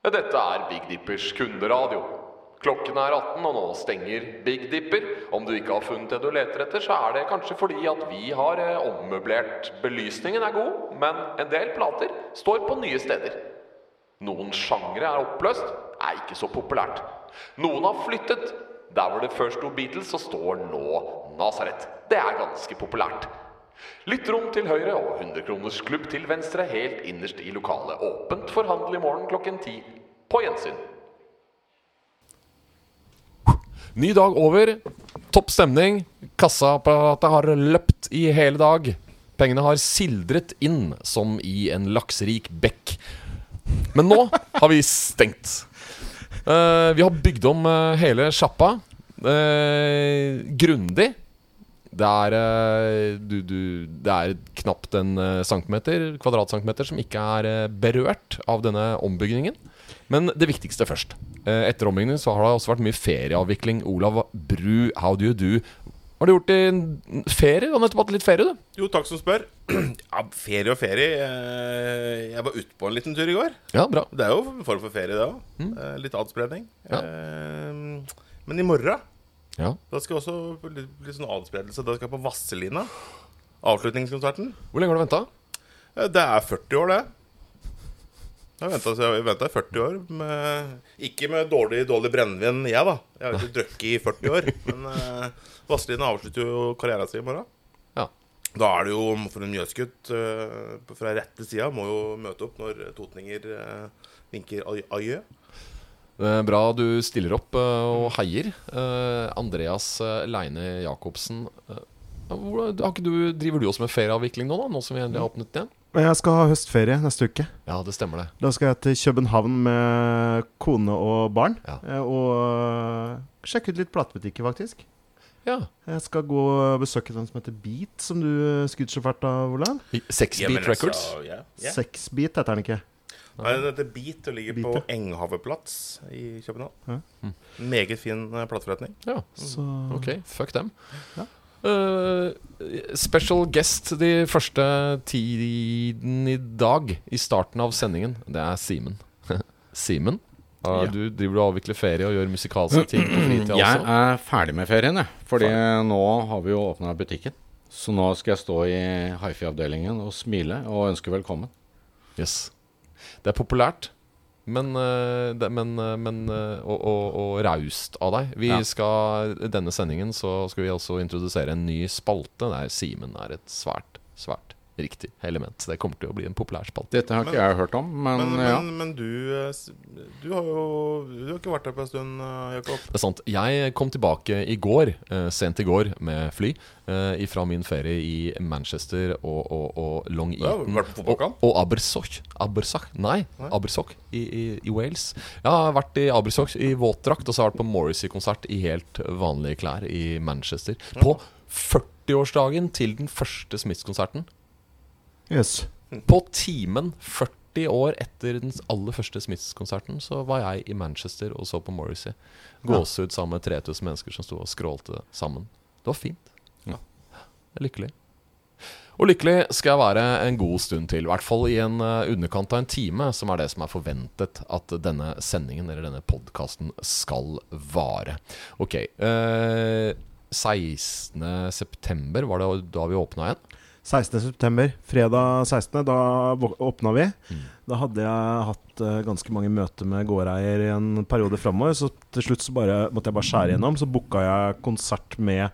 Dette er Big Dippers kunderadio. Klokken er 18, og nå stenger Big Dipper. Om du ikke har funnet det du leter etter, så er det kanskje fordi at vi har eh, ommøblert. Belysningen er god, men en del plater står på nye steder. Noen sjangre er oppløst, er ikke så populært. Noen har flyttet. Der hvor det før sto Beatles, så står nå Nazareth. Det er ganske populært. Lytterom til høyre og 100 kroners klubb til venstre helt innerst i lokalet. Åpent for handel i morgen klokken ti. På gjensyn. Ny dag over. Topp stemning. Kassaapparatet har løpt i hele dag. Pengene har sildret inn som i en lakserik bekk. Men nå har vi stengt. Uh, vi har bygd om uh, hele sjappa. Uh, grundig. Det er, eh, du, du, det er knapt en eh, centimeter, kvadratcentimeter som ikke er eh, berørt av denne ombyggingen. Men det viktigste først. Etter ombyggingen så har det også vært mye ferieavvikling. Olav Bru, how do you do? Har du gjort i ferie? Du har nettopp hatt litt ferie, du. Jo, takk som spør. Ja, ferie og ferie. Jeg var ute på en liten tur i går. Ja, bra. Det er jo en form for ferie, det òg. Litt adspredning. Ja. Men i morgen Ja. da skal også bli, bli sånn adspredelse. Da skal jeg på Vasselina. Avslutningskonserten. Hvor lenge har du venta? Eh, Det er 40 år, det. Jeg har venta- i 40 år. Med, ikke med dårlig, dårlig brennevin, jeg, da. Jeg har ikke drukket i 40 år. Men uh, Vasselina avslutter jo karrieren sin i morgen. Ja. Da er det jo for en mjøsgutt uh, fra rette sida må jo møte opp når totninger uh, vinker ad- adjø. Er bra du stiller opp eh, og heier. Eh, Andreas eh, Leine Jacobsen. eh, du, driver du også med ferieavvikling nå, da? Nå som vi endelig har åpnet igjen? Jeg skal ha høstferie neste uke. Ja, det stemmer det. Da skal jeg til København med kone og barn. Ja. eh, Og sjekke ut litt platebutikker, faktisk. Ja. Jeg skal gå og besøke den som heter Beat, som du skryter så fælt av, Olav. Sex Ja, Beat altså, Records. ja, ja. Sexbeat heter den ikke. Nei, den heter Beat og ligger Beat, på ja. Enghaveplats i København. Ja. Meget fin uh, plateforretning. Ja, Så ok. Fuck dem. Ja. Uh, special guest de første tiden i dag, i starten av sendingen, det er Simen. Simen, Ja. du driver og avvikler ferie og gjør musikalske ting på fritida Jeg er ferdig med ferien, jeg. Fordi nå har vi jo åpna butikken. Så nå skal jeg stå i hifi-avdelingen og smile og ønske velkommen. Yes. Det er populært, men, eh, men, eh, men eh, og, og, og raust av deg. Vi Ja. skal, denne sendingen så skal vi også introdusere en ny spalte der Simen er et svært, svært riktig element. Det kommer til å bli en populær spalte. Dette har ikke jeg hørt om, men, Men, ja. men, men du, eh, du har jo Du har ikke vært her på en stund, eh, Jakob. Det er sant. Jeg kom tilbake i går, eh, sent i går, med fly. Fra min ferie i Manchester og, og, og Long Ja, Eaton. vært på? Og, og Abersoch. Abersoch? Nei, Nei. Abersoch i, i, i Wales. Jeg har vært i Abersoch i våtdrakt, og så har jeg vært på Morrissey-konsert i helt vanlige klær i Manchester. På 40-årsdagen til den første Smiths-konserten. Yes. På timen 40 år etter den aller første Smiths-konserten Så var jeg i Manchester og så på Morrissey. Gåsehud sammen med 3000 mennesker som sto og skrålte sammen. Det var fint. Ja. Er lykkelig. Og lykkelig skal jeg være en god stund til. I hvert fall i en eh, underkant av en time, som er det som er forventet at denne sendingen eller denne podkasten skal vare. Ok. Eh, 16.9. var det da vi åpna igjen. 16.9., fredag 16., da åpna vi. Mm. Da hadde jeg hatt eh, ganske mange møter med gårdeier i en periode framover, så til slutt så bare, måtte jeg bare skjære gjennom. Så booka jeg konsert med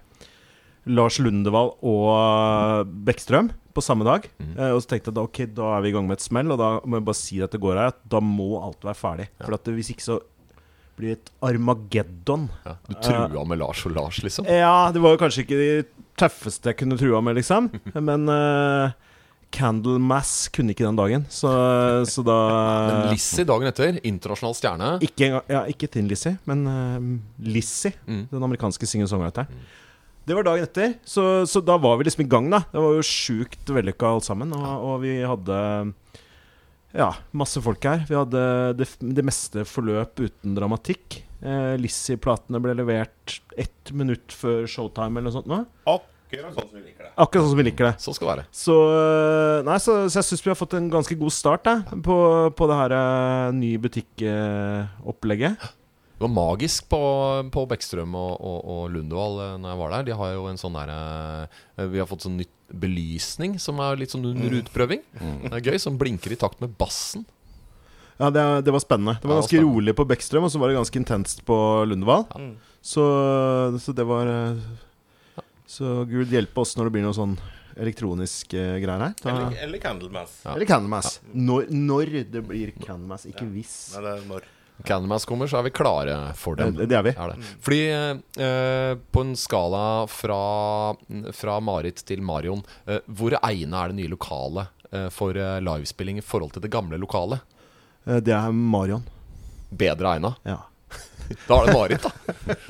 Lars Lundevall og eh, Bekkstrøm på samme dag. Mm. Eh, og så tenkte jeg da ok, da er vi i gang med et smell, og da må jeg bare si det til gårdeier at da må alt være ferdig. Ja. For at hvis ikke så blir det et Armageddon. Ja, du trua med Lars og Lars, liksom? Ja, det var jo kanskje ikke de tøffeste jeg kunne trua med, liksom. Men uh, Candlemass kunne ikke den dagen, så, så da Men Lizzie dagen etter, internasjonal stjerne. Ikke, ja, ikke Thin Lizzie, men uh, Lizzie, Mm. den amerikanske singer-songwriteren. Det var dagen etter, så, så da var vi liksom i gang, da. Det var jo sjukt vellykka alt sammen. Og, og vi hadde ja, masse folk her. Vi hadde det, det meste forløp uten dramatikk. Eh, Lizzie-platene ble levert ett minutt før showtime eller noe sånt. Nå. Akkurat sånn som vi liker det. Akkurat sånn som vi liker det. Sånn skal det være. Så, øh, nei, så, så jeg syns vi har fått en ganske god start da, på, på det her øh, nye butikkopplegget. Det var magisk på, på Bekkstrøm og, og, og Lundevall eh, når jeg var der. De har jo en sånn der eh, Vi har fått sånn nytt belysning som er litt sånn under utprøving. Det er gøy, som blinker i takt med bassen. Ja, det, det var spennende. Det var Ja, ganske spennende. rolig på Bekkstrøm, og så var det ganske intenst på Lundevall. Ja. Så, så det var øh, Så Gud hjelpe oss når det blir noe sånn elektronisk uh, greier her. Da, Eller, eller Candlemass. Ja. Eller Candlemass. Når, når det blir Candlemass, ikke hvis. Nei, det er når. Candlemass kommer, så er vi klare for dem. Det, det er vi. Er det. Fordi eh, på en skala fra, fra Marit til Marion, eh, hvor egnet er det nye lokalet eh, for eh, livespilling i forhold til det gamle lokalet? Eh, Det er Marion. Bedre egna? Ja. Da er det Marit, da.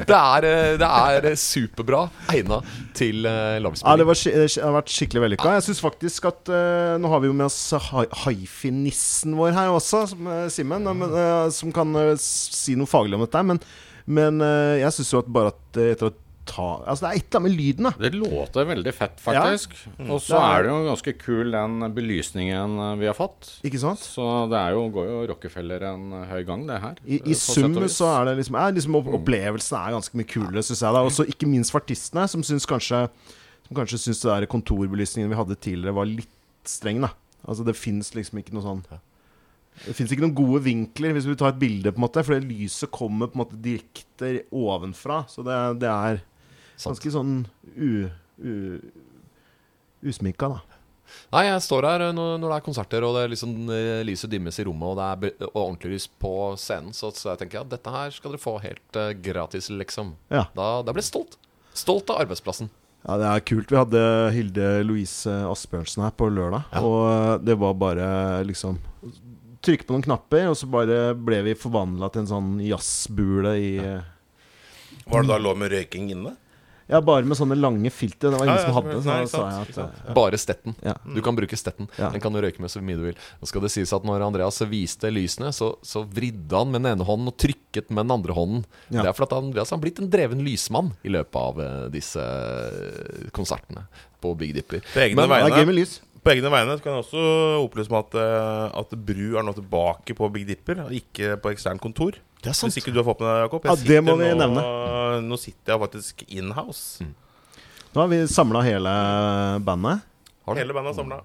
Det er, eh, det er superbra egna til lagspilling. Ja, det, det har vært skikkelig vellykka. Jeg syns faktisk at eh, Nå har vi jo med oss hifi-nissen vår her også, som, eh, Simen, men, eh, som kan eh, si noe faglig om dette. Men, men eh, jeg syns jo at bare at eh, etter å ta Altså, det er et eller annet med lyden, da. Det låter veldig fett, faktisk. Og så er- det jo ganske kul den belysningen eh, vi har fått. Ikke sant? Så det er jo, går jo Rockefeller en høy gang, det her. I, i sum så er det liksom, er liksom opp- Opplevelsen er ganske mye kulere, syns jeg. da Også ikke minst for artistene, som syns kanskje Som kanskje syns det der kontorbelysningen vi hadde tidligere, var litt streng. da Altså Det fins liksom ikke noe sånn Det fins ikke noen gode vinkler hvis vi tar et bilde, på en måte for lyset kommer på en måte direkte ovenfra. Så det, det er. Ganske sånn u, u, usminka, da. Nei, jeg står her eh, når, når det er konserter, og det er liksom eh, lyset dimmes i rommet, og det er og ordentlig lys på scenen, så, så jeg tenker at dette her skal dere få helt uh, gratis, liksom. Ja. Da, da blir jeg stolt. Stolt av arbeidsplassen. Ja, det er kult. Vi hadde Hilde Louise Asbjørnsen her på lørdag. Ja. Og det var bare liksom Trykke på noen knapper, og så bare ble vi forvandla til en sånn jazzbule i ja. Var det da lov med røyking inne? Ja, bare med sånne lange filter. Det var ingen Ja, ja, som hadde. Så nei, sa jeg at ja. eh, Bare stetten. Ja. Du kan bruke stetten. Ja. Den kan du røyke med så mye du vil. Nå skal det sies at når Andreas viste lysene, så, så vridde han med den ene hånden og trykket med den andre hånden. Ja. Det er fordi Andreas har blitt en dreven lysmann i løpet av eh, disse eh, konsertene på Big Dipper. På egne Men- Det er gøy med lys. På egne vegne kan jeg også opplyse om at, eh, at Bru er nå tilbake på Big Dipper, og ikke på eksternt kontor. Det er sant. Hvis ikke du har fått med deg, Jakob. Ja, det må vi nå, nevne. Nå sitter jeg faktisk in-house. Nå har vi samla hele bandet. Har du? Hele bandet er samla.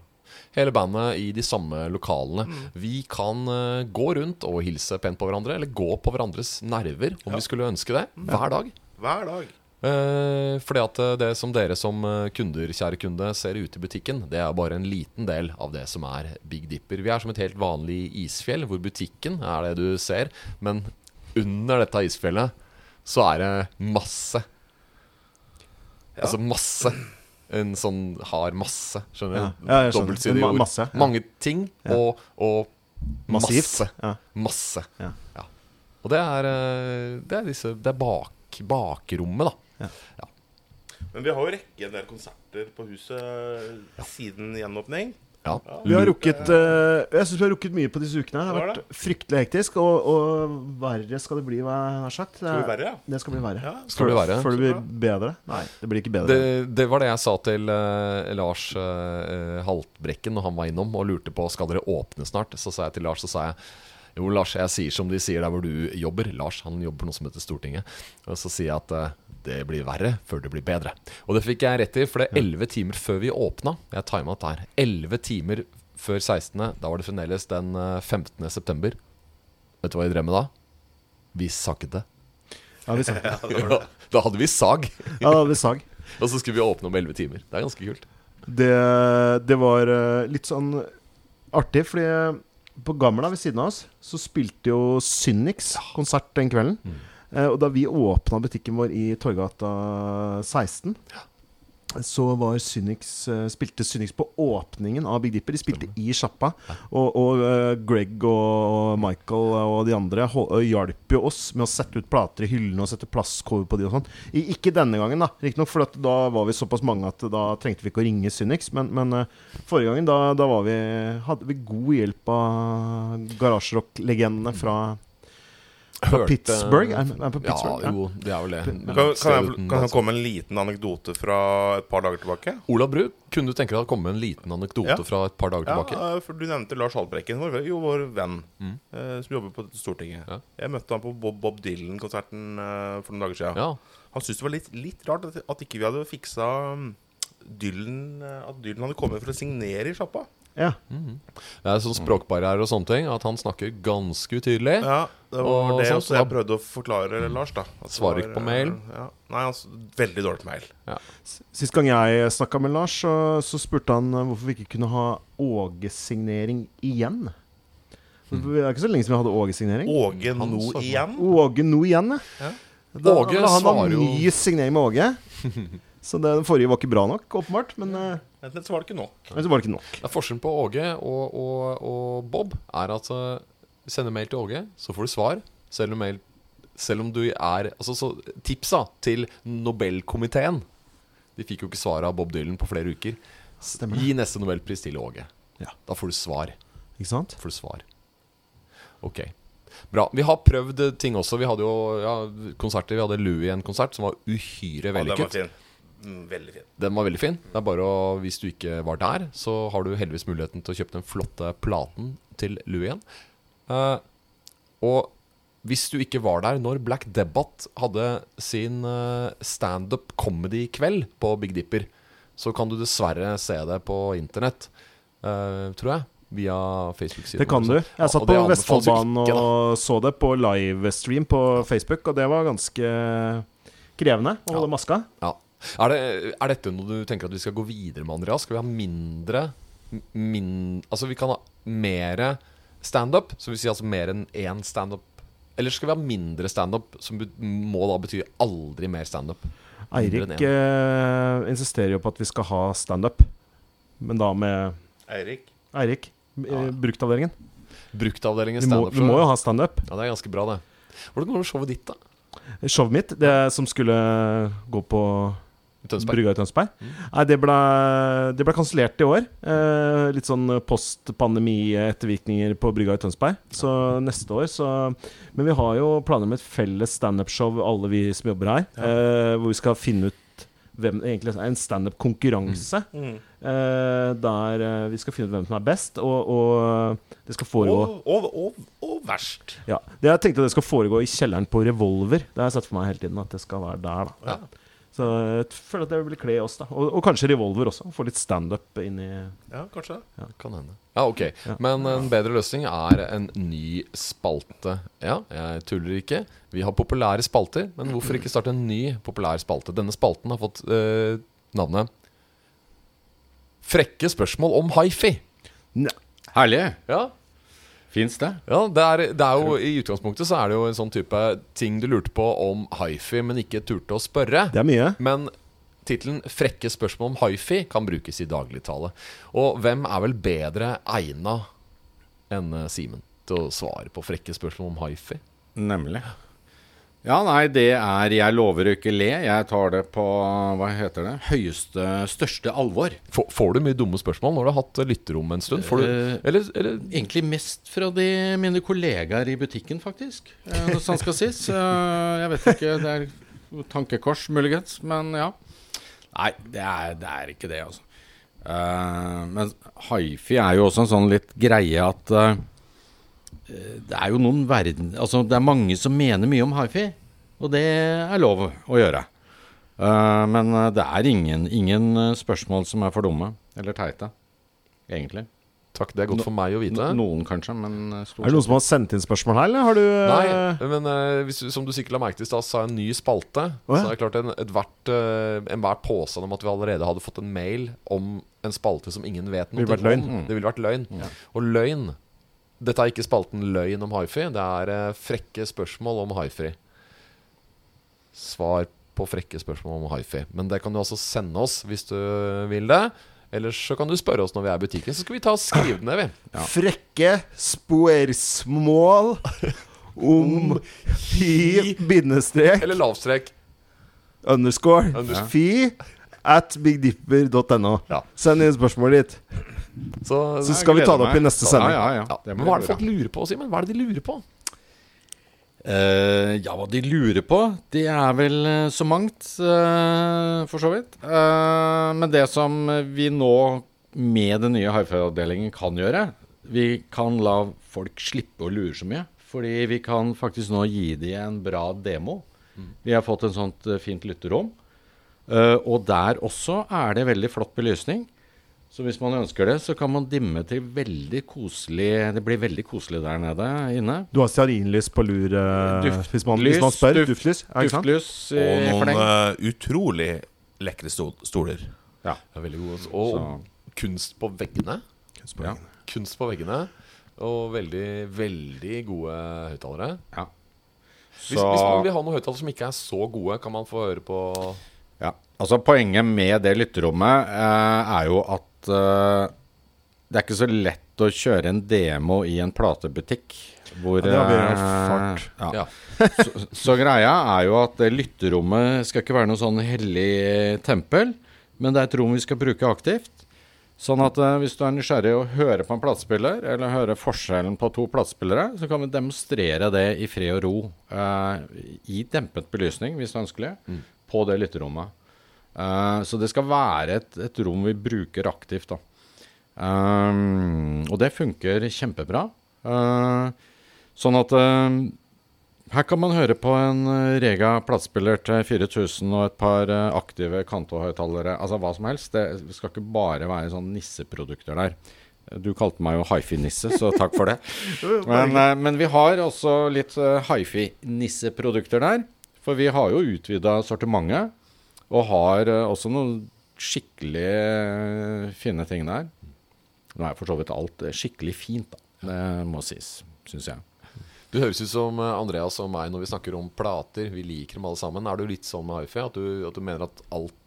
Hele bandet i de samme lokalene. Vi kan uh, gå rundt og hilse pent på hverandre, eller gå på hverandres nerver om vi skulle ønske det, hver dag. Hver dag. Eh, fordi at eh, det som dere som eh, kunder, kjære kunde, ser ute i butikken, det er bare en liten del av det som er Big Dipper. Vi er som et helt vanlig isfjell, hvor butikken er det du ser. Men under dette isfjellet så er det masse. Ja. Altså masse. En sånn har masse, skjønner du? Ja, ja. Dobbeltsidige ord. masse, ja. Mange ting og, og Massivt. masse. Ja. Masse. Ja. Ja. Og det er, det er, disse, det er bak, bakrommet, da. Men vi har jo rekket en del konserter på huset siden gjenåpning. Ja. Vi har rukket uh, Jeg syns vi har rukket mye på disse ukene. Det har Det vært fryktelig hektisk, og, og verre skal det bli, hva jeg har sagt. Det, være, ja? det skal bli verre. Ja. Skal det bli verre? Før det blir bedre? Nei, det blir ikke bedre. Det, det var det jeg sa til uh, Lars uh, Haltbrekken når han var innom og lurte på Skal dere åpne snart. Så sa jeg til Lars så sa jeg jo, Lars, jeg sier som de sier der hvor du jobber. Lars han jobber på noe som heter Stortinget. Og så sier jeg at eh, det blir verre før det blir bedre. Og det fikk jeg rett i, for det er elleve timer før vi åpna. Jeg tima her. Elleve timer før 16., da var det fremdeles den eh, 15. september. Vet du hva vi drev med da? Vi sagde. Ja, vi sagde. Ja, da hadde vi sag. Ja, da hadde vi sag. Og så skulle vi åpne om elleve timer. Det er ganske kult. Det, det var eh, litt sånn artig, fordi på Gamla ved siden av oss så spilte jo Synix konsert den kvelden. Eh, og da vi åpna butikken vår i Torgata 16, så var Synix, eh, spilte Synix på åpningen av Big Dipper. De spilte i sjappa. Og, og eh, Greg og Michael og de andre hjalp jo oss med å sette ut plater i hyllene og sette plastcover på de og sånn. Ikke denne gangen, da, riktignok, for da var vi såpass mange at da trengte vi ikke å ringe Synix. Men, men eh, forrige gangen, da, da var vi, hadde vi god hjelp av garasjerock-legendene fra hørte- Pittsburgh? Er er på Pittsburgh? Ja, jo, det er vel det. Men Kan, kan, jeg, kan jeg komme med en liten anekdote fra et par dager tilbake? Olav Bru, kunne du tenke deg å komme med en liten anekdote Ja. fra et par dager Ja, tilbake? for Du nevnte Lars Haltbrekken, vår, jo, vår venn, eh, som jobber på Stortinget. Ja. Jeg møtte han på Bob, Bob Dylan-konserten eh, for noen dager siden. Ja. Han syntes det var litt, litt rart at, at ikke vi hadde fiksa mm, Dylan eh, At Dylan hadde kommet for å signere i sjappa. Ja. Det er sånn språkbarriere og sånne ting, at han snakker ganske utydelig. Ja, det var Og det sånn, så jeg prøvde å forklare Lars. da At Svarer ikke på eh, mail? Ja. Nei, altså, veldig dårlig på mail. Sist gang jeg snakka med Lars, så, så spurte han eh, hvorfor vi ikke kunne ha Åge-signering igjen. Det er ikke så lenge siden vi hadde Åge-signering. Åge nå no igjen. Åge nå igjen, Ja. Da, Åge da han ha svarer jo- ny signering med Åge. Så det, den forrige var ikke bra nok, åpenbart. Men, eh, Men så var det ikke nok. men så var det ikke nok. Det er Forskjellen på Åge og, og, og Bob er at uh, sender mail til Åge, så får du svar. Selv om, mail, selv om du er altså, så, Tipsa til Nobelkomiteen De fikk jo ikke svar av Bob Dylan på flere uker. Stemmer. Gi neste Nobelpris til Åge. Ja. Da får du svar. Ikke sant? Får du svar. Ok. Bra. Vi har prøvd ting også. Vi hadde jo ja, konserter. Vi hadde Louis en konsert som var uhyre Ja, vellykket. fin. Mm, veldig fin. Den var veldig fin. Det er bare å, Hvis du ikke var der, så har du heldigvis muligheten til å kjøpe den flotte platen til Louis igjen. Uh, og hvis du ikke var der når Black Debate hadde sin uh, standup comedy-kveld på Big Dipper, så kan du dessverre se det på internett, uh, tror jeg. Via Facebook-siden. Det kan du. Jeg satt på Vestfoldbanen da. og så det på livestream på Facebook, og det var ganske krevende å holde maska. Ja. Er, det, er dette noe du tenker at vi skal gå videre med, Andreas? Skal vi ha mindre min, Altså vi kan ha mer standup, som vil si altså mer enn én standup. Eller skal vi ha mindre standup, som må da bety aldri mer standup? Eirik eh, insisterer jo på at vi skal ha standup, men da med Eirik. Eirik. Ja. Bruktavdelingen. Bruktavdelingen Vi må, standup. vi må jo ha standup. Ja, det er ganske bra, det. Hvordan går det med showet ditt, da? Showet mitt, det som skulle gå på Tønsberg? Brygga i Tønsberg. Nei, det ble, det ble kansellert i år. Eh, litt sånn post-pandemi-ettervirkninger på Brygga i Tønsberg. Så neste år så Men vi har jo planer om et felles standup-show, alle vi som jobber her. Eh, hvor vi skal finne ut hvem egentlig er en standup-konkurranse. Mm. Eh, der eh, vi skal finne ut hvem som er best, og, og det skal foregå Og, og, og, verst. ja, det Jeg tenkte det skal foregå i kjelleren på Revolver. Det har jeg sett for meg hele tiden. At det skal være der da Ja. Så jeg føler at det vil kle oss, da. Og, og kanskje Revolver også. Få litt standup inn i Ja, kanskje det. Kan hende. Ja, ok. Ja. Men en bedre løsning er en ny spalte. Ja, jeg tuller ikke. Vi har populære spalter, men hvorfor ikke starte en ny populær spalte? Denne spalten har fått eh, navnet Frekke spørsmål om hifi. Herlig. Ja, Fins det? ja det, er, det er jo I utgangspunktet så er det jo en sånn type ting du lurte på om hifi, men ikke turte å spørre. Det er mye. Men tittelen 'Frekke spørsmål om hifi' kan brukes i dagligtale. Og hvem er vel bedre egna enn eh, Simen til å svare på frekke spørsmål om hifi? Nemlig. Ja, nei, det er Jeg lover å ikke le. Jeg tar det på hva heter det? høyeste, største alvor. Får, får du mye dumme spørsmål når du har hatt lytterom en stund? Får du, Eh, eller, eller Egentlig mest fra de, mine kollegaer i butikken, faktisk. Eh, Når sant skal sies. Eh, Jeg vet ikke. Det er tankekors, muligens. Men ja. Nei, det er, det er ikke det, altså. Eh, men hifi er jo også en sånn litt greie at eh, det er jo noen verden Altså, det er mange som mener mye om hifi, og det er lov å gjøre. Uh, men eh, det er ingen, ingen eh, spørsmål som er for dumme eller teite, egentlig. Takk, det er godt for meg å vite. No, noen kanskje, men Er det noen som har sendt inn spørsmål her, eller har du Nei, men uh, hvis, som du sikkert la merke til i stad, så jeg en ny spalte. Oh, ja. Så er det klart en, uh, enhver påstand om at vi allerede hadde fått en mail om en spalte som ingen vet noe Det Ville vært løgn. Mm. Det ville vært løgn. Og løgn Dette er ikke spalten Løgn om hifi. Det er eh, frekke spørsmål om hifi. Svar på frekke spørsmål om hifi. Men det kan du altså sende oss hvis du vil det. Ellers så kan du spørre oss når vi er i butikken. Så skal vi ta og skrive det ned, vi. Ja. Frekke spørsmål om hi bindestrek Eller lavstrek. underscore Unders- fi at bigdipper.no. Ja. Send inn spørsmålet ditt. Så, Så skal vi ta det opp i neste sending. Ja, ja, ja. ja. Men hva er det folk lurer på, Simen? Hva er det de lurer på? Uh, ja, hva de lurer på, det er vel eh, så mangt, uh, for så vidt. Uh, men det som vi nå med den nye hifi-avdelingen kan gjøre, vi kan la folk slippe å lure så mye. Fordi vi kan faktisk nå gi dem en bra demo. Vi har fått en sånt fint lytterom. Eh, og der også er det veldig flott belysning. Så hvis man ønsker det, så kan man dimme til veldig koselig Det blir veldig koselig der nede inne. Du har stearinlys på lur eh, hvis, man, hvis man spør. duft- duftlys. Duftlys i Og noen eh, utrolig lekre stoler. Ja. Det er veldig gode. Og Så- kunst på veggene. Ja. Kunst på veggene. Og veldig, veldig gode høyttalere. ja. Hvis, hvis man vil ha noen høyttalere som ikke er så gode, kan man få høre på Ja, altså Poenget med det lytterommet eh, er jo at eh, det er ikke så lett å kjøre en demo i en platebutikk. Hvor, Ja, det blir helt eh, fart. Ja. Ja. så, så greia er jo at det lytterommet skal ikke være noe sånn hellig tempel, men det er et rom vi skal bruke aktivt. Sånn at eh, hvis du er nysgjerrig og hører på en platespiller, eller hører forskjellen på to platespillere, så kan vi demonstrere det i fred og ro, eh, i dempet belysning, hvis det er ønskelig, på det lytterommet. Uh, så det skal være et, et rom vi bruker aktivt, da. Um, og det funker kjempebra. Uh, sånn at uh, her kan man høre på en eh, Rega platespiller til 4000 og et par eh, aktive Kanto-høyttalere. Altså hva som helst. Det skal ikke bare være sånn nisseprodukter der. Du kalte meg jo hifi-nisse, så takk for det. Men, eh, men vi har også litt hifi-nisseprodukter der. For vi har jo utvida sortimentet, og har eh, også noen skikkelig eh, fine ting der. Nå er for så vidt alt eh, skikkelig fint, da. Det må sies, syns jeg. Du høres ut som Andreas og meg når vi snakker om plater. Vi liker dem alle sammen. Er du litt sånn med hifi? At du, at du mener at alt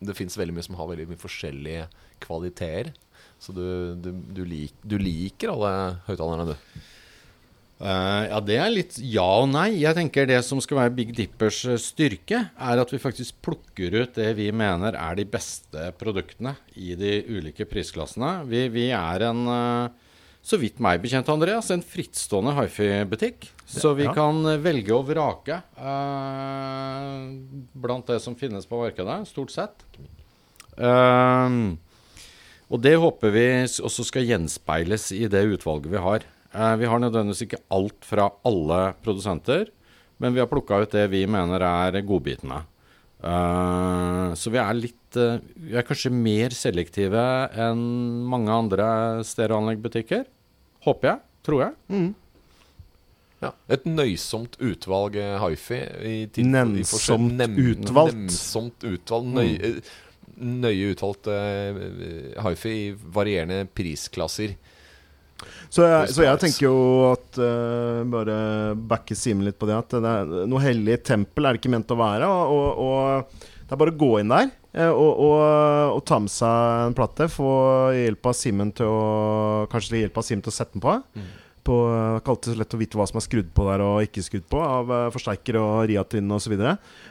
Det fins veldig mye som har veldig mye forskjellige kvaliteter? Så du, du, du, lik, liker alle høyttalerne, du? Eh, ja, det er litt ja og nei. Jeg tenker det som skal være Big Dippers eh, styrke, er at vi faktisk plukker ut det vi mener er de beste produktene i de ulike prisklassene. Vi, vi er en, uh, så vidt meg bekjent, Andreas, en frittstående hifi-butikk. Så vi Ja. kan velge og vrake uh, blant det som finnes på markedet, stort sett. Og det håper vi også skal gjenspeiles i det utvalget vi har. Eh, vi har nødvendigvis ikke alt fra alle produsenter, men vi har plukka ut det vi mener er godbitene. Eh, så vi er litt eh, Vi er kanskje mer selektive enn mange andre stereoanleggbutikker. Håper jeg. Tror jeg. Ja. Et nøysomt utvalg hifi. Nemsomt nem- utvalgt. Nemsomt utvalg. Nøy, eh, nøye utvalgt uh, hifi i varierende prisklasser. Så jeg, så jeg tenker jo at uh, Bare backe Simen litt på det. At det er, noe hellig tempel er det ikke ment å være. Og, og, det er bare å gå inn der eh, og, og, og ta med seg en plate. Få hjelp av Simen til å Kanskje hjelp av Simen til å sette den på. På, det er ikke alltid så lett å vite hva som er skrudd på der og ikke skrudd på, av eh, forsterker og Riatin osv.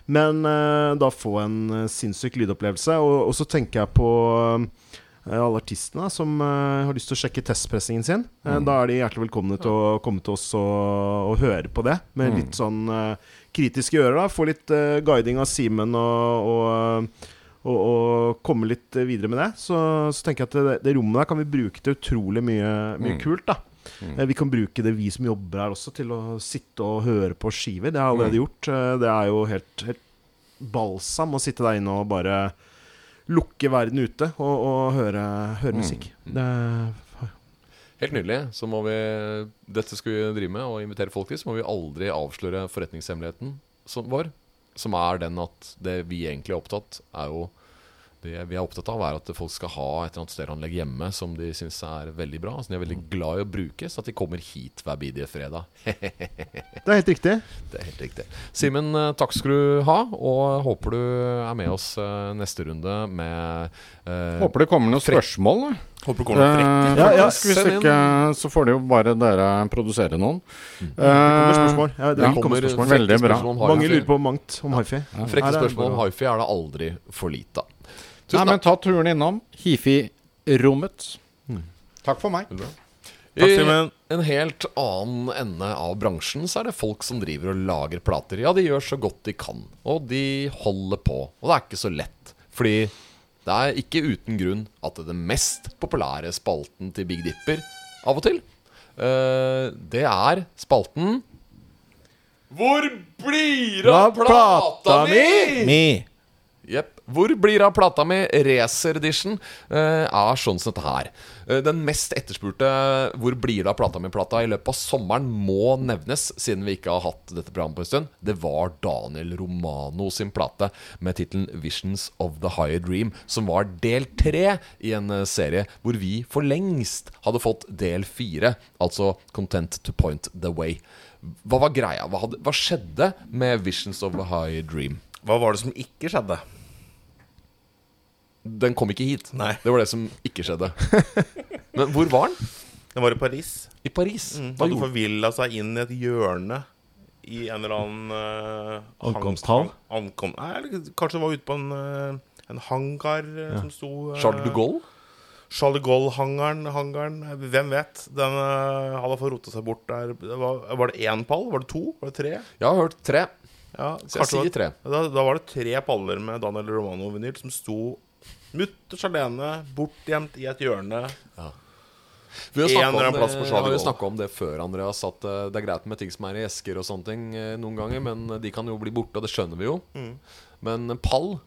Men uh, da få en sinnssyk lydopplevelse. Og, og så tenker jeg på eh, alle artistene som eh, har lyst til å sjekke testpressingen sin. Eh, Da er de hjertelig velkomne til å komme til oss og, og høre på det med litt sånn eh, kritiske ører. da Få litt eh, guiding av Simen og, og, og, og komme litt eh, videre med det. Så, så tenker jeg at det, det rommet der kan vi bruke til utrolig mye, mye kult. da mm. Vi kan bruke det, vi som jobber her også, til å sitte og høre på skiver. Det har jeg allerede gjort. Eh, Det er jo helt, helt balsam å sitte der inne og bare lukke verden ute og, og høre, høre musikk. Det, Helt nydelig. Så må vi Dette skal vi drive med og invitere folk til. Så må vi aldri avsløre forretningshemmeligheten som vår. Som er den at det vi egentlig er opptatt, er jo det vi er opptatt av, er at folk skal ha et eller annet stereoanlegg hjemme som de syns er veldig bra. Som de er veldig glad i å bruke, så at de kommer hit hver bidige fredag. det er helt riktig. Det er helt riktig. Simen, eh, takk skal du ha. Og håper du er med oss eh, neste runde med eh, Håper det kommer noen spørsmål. Håper det kommer noen frekke. Eh, Ja, ja, Hvis ikke, så får det jo bare dere produsere noen. Det kommer spørsmål. Ja, det ja, kommer kommer spørsmål. Veldig bra. Mange lurer på mangt om hifi. Frekke er det spørsmål om hifi er det aldri for lite av. Nei, men ta turen innom Hifi-rommet. Takk for meg. Bra. I en helt annen ende av bransjen så er det folk som driver og lager plater. Ja, de gjør så godt de kan, og de holder på. Og det er ikke så lett. Fordi det er ikke uten grunn at det mest populære spalten til Big Dipper av og til, eh, det er spalten Hvor blir det av plata mi? Mi. Jepp. Hvor blir det av plata mi? Racer Edition uh, er sånn som dette her. Uh, den mest etterspurte 'Hvor blir det av plata mi?'-plata i løpet av sommeren må nevnes, siden vi ikke har hatt dette programmet på en stund. Det var Daniel Romano sin plate med tittelen 'Visions of the Higher Dream', som var del tre i en eh, serie hvor vi for lengst hadde fått del fire, altså 'Content to Point the Way'. Hva var greia? Hva, hadde, hva skjedde med 'Visions of the Higher Dream'? Hva var det som ikke skjedde? Den kom ikke hit. Nei. Det var det som ikke skjedde. Men hvor var den? Den var i Paris. I Paris. Mm, Hadde gjorde forvilla seg inn i et hjørne i en eller annen uh, Ankomsthall? Ankom, nei, eller kanskje det var ute på en, eh, en hangar ja. som sto uh, Charles de Gaulle? Charles de Gaulle-hangaren, hangaren, eh, hvem vet? Den uh, hadde fått rota seg bort der. Det var, var det én pall? Var det to? Var det tre? Jeg har hørt tre, Ja, så jeg sier tre. da, da var det tre paller med Daniel Romano-vinyl som sto mutters alene, bortgjemt i et hjørne. Vi har eller om det, plass på Charles har jo Gaulle. om det før, Andreas. At eh, det er greit med ting som er i esker og sånne ting eh, noen ganger, men de kan jo bli borte, og det skjønner vi jo. Mm. Men pall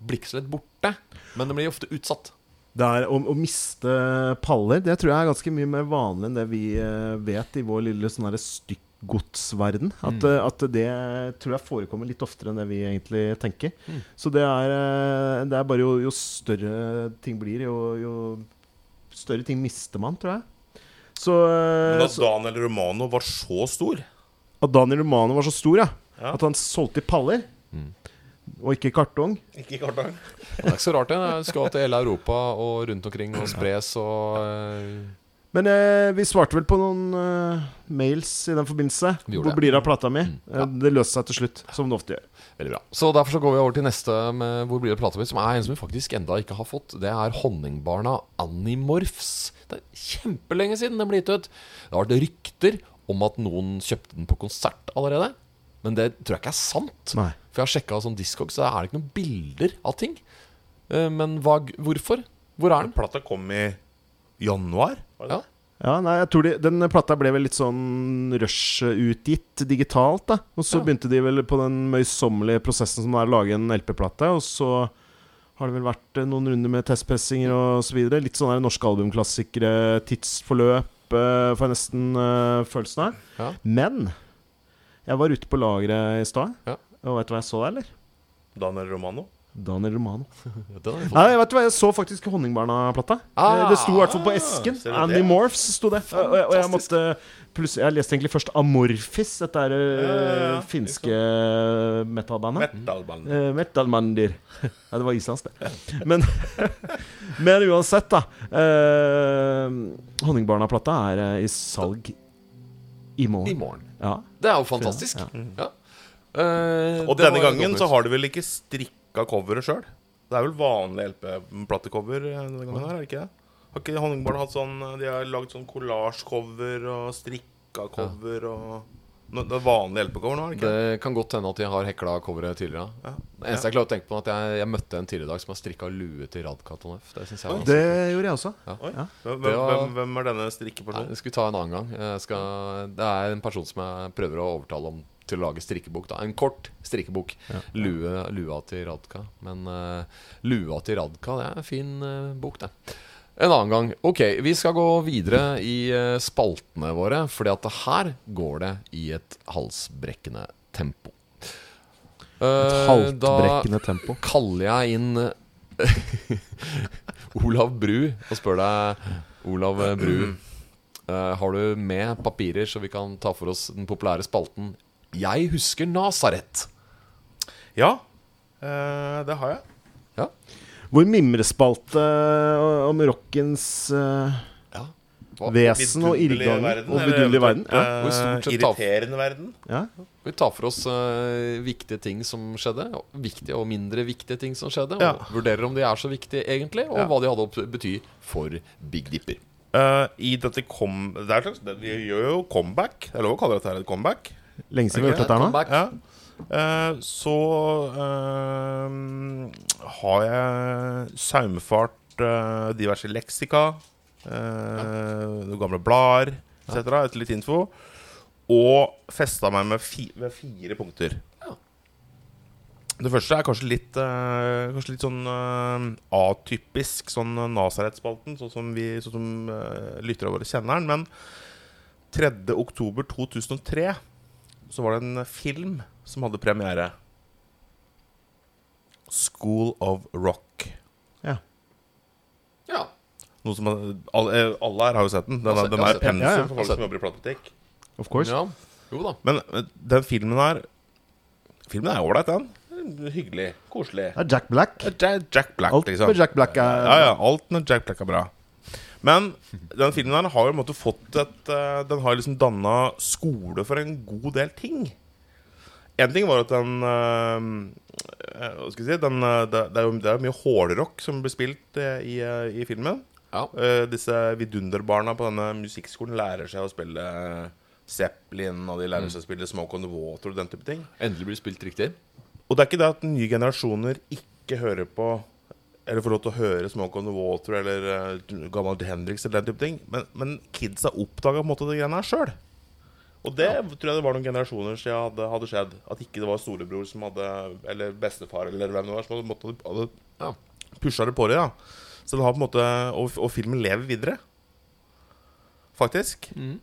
blir ikke så lett borte. Men det blir ofte utsatt. Det er å, å miste paller Det tror jeg er ganske mye mer vanlig enn det vi eh, vet i vår lille sånn herre stykkgodsverden. At, Mm. eh, at det tror jeg forekommer litt oftere enn det vi egentlig tenker. Mm. Så det er, eh, det er bare jo, jo større ting blir, jo, jo større ting mister man, tror jeg. Så, eh, Men at Daniel Romano var så stor at Daniel Romano var så stor, ja. Ja. At han solgte i paller. Mm. Og ikke kartong. Ikke i kartong. Det er ikke så rart, det. Han skal til hele Europa og rundt omkring og spres og Men eh, vi svarte vel på noen eh, mails i den forbindelse. Hvor det. blir det av plata mi? Mm, ja. Eh, det løste seg til slutt, som det ofte gjør. Veldig bra. Så derfor så går vi over til neste med Hvor blir det plata mi? Som er en som vi faktisk enda ikke har fått. Det er Honningbarna Animorphs. Det er kjempelenge siden den ble gitt ut. Det har vært rykter om at noen kjøpte den på konsert allerede. Men det tror jeg ikke er sant. Nei. For jeg har sjekka sånn Discog, så er det ikke noen bilder av ting. Eh, Men hva, hvorfor? Hvor er den? Plata kom i januar. Var det Ja. Ja, nei, jeg tror de, Den plata ble vel litt sånn rush-utgitt digitalt. da Og så Ja. begynte de vel på den møysommelige prosessen som det er å lage en LP-plate. Og så har det vel vært eh, noen runder med testpressinger og så videre. Litt sånne norske albumklassikere, tidsforløp, uh, får jeg nesten uh, følelsen av. Ja. Men jeg var ute på lageret i stad, Ja. og vet du hva jeg så der, eller? Daniel Romano. Daniel Romano. Nei, jeg. Vet du hva, jeg så faktisk Honningbarna-plata. Ah, Eh, det sto i hvert fall på esken. Andy? Morphs sto det. Og, og, og jeg måtte plutselig Jeg leste egentlig først Amorphis, dette er eh, Ja, ja, ja. finske metalbandet. Metalband. Uh, Metalmandir. Ja, det var islandsk, det. Men, men uansett, da. Uh, Honningbarna-plata er eh, i salg i morgen. I morgen. Ja. Det er jo fantastisk. Ja. Ja. Eh, Og denne gangen så har du vel ikke strikka coveret sjøl? Det er vel vanlig LP-platecover er det ikke det? Har ikke Honningbarn hatt sånn De har lagd sånn kollasjcover og strikka cover og no, Det er vanlig LP-cover nå, ikke? det? Det kan godt hende at de har hekla coveret tidligere. Ja. Det eneste jeg klarer å tenke på, er at jeg, jeg møtte en tidligere i dag som har strikka lue til Radkatonef. Det syns jeg var Det gjorde jeg også. Oi. Ja. Hvem, hvem, hvem er denne strikkepersonen? det skal vi ta en annen gang. Jeg skal, det er en person som jeg prøver å overtale om til å lage strikkebok. Da. En kort strikkebok. Lue, lua til Radka. Men uh, lua til Radka, det er en fin uh, bok, det. En annen gang. Ok, vi skal gå videre i uh, spaltene våre, fordi at her går det i et halsbrekkende tempo. Et haltbrekkende tempo. Da kaller jeg inn Olav Bru og spør deg, Olav Bru Har du med papirer så vi kan ta for oss den populære spalten Jeg husker Nasaret? Ja, eh, det har jeg. Ja. Vår mimrespalte eh, om rockens eh, ja. Vesen og irrgang og vidunderlig verden. Ja. Hvor stort sett da- Irriterende verden. Ja. Vi tar for oss eh, viktige ting som skjedde. Viktige og mindre viktige ting som skjedde. Ja. Og vurderer om de er så viktige egentlig, og Ja. hva de hadde å bety for Big Dipper. Uh, i dette kom... Det er slags, det, vi gjør jo comeback. Det er lov å kalle dette her et comeback. Lenge siden vi har gjort dette her nå. Ja. Eh, så eh, har jeg saumfart eh, diverse leksika, eh, noen gamle blader etc. Etter litt info. Og festa meg med, fi, med fire punkter. Ja. Det første er kanskje litt, eh, kanskje litt sånn eh, atypisk, sånn Nazaret-spalten, sånn som vi sånn som uh, lytterne våre kjenner den. Men 3. oktober 2003 så var det en film som hadde premiere. School of Rock. Ja. Ja. Noe som alle, eh, alle her har jo sett den. Den, Har den er pensum Ja, ja. for Har folk som jobber i platebutikk. Of course. ja. Jo da. Men den filmen her Filmen er ålreit, den. Hyggelig. Koselig. Det er Jack Black. Er Jack Black, Alt liksom. med Jack Black er Ja, ja, alt med Jack Black er bra. Men den filmen her har jo måte fått et eh, Den har liksom danna skole for en god del ting. En ting var at den eh, eh, Hva skal jeg si den, det, er jo, det er mye hårrock som blir spilt i, i filmen. Ja. Disse vidunderbarna på denne musikkskolen lærer seg å spille Zeppelin, og de lærer seg å spille Smoke on the Water og den type ting. Endelig blir spilt riktig. Og det er ikke det at nye generasjoner ikke hører på Eller får lov til å høre Smoke on the Water eller uh, gammel Hendrix eller den type ting, men, men kidsa oppdaga på en måte det greiene her sjøl. Og det tror jeg det var noen generasjoner siden hadde, hadde skjedd. At ikke det var storebror som hadde Eller bestefar eller hvem det var som hadde, måtte, hadde Ja. pusha det på det. Ja. Så den har på en måte Og, og filmen lever videre. Faktisk. Mm.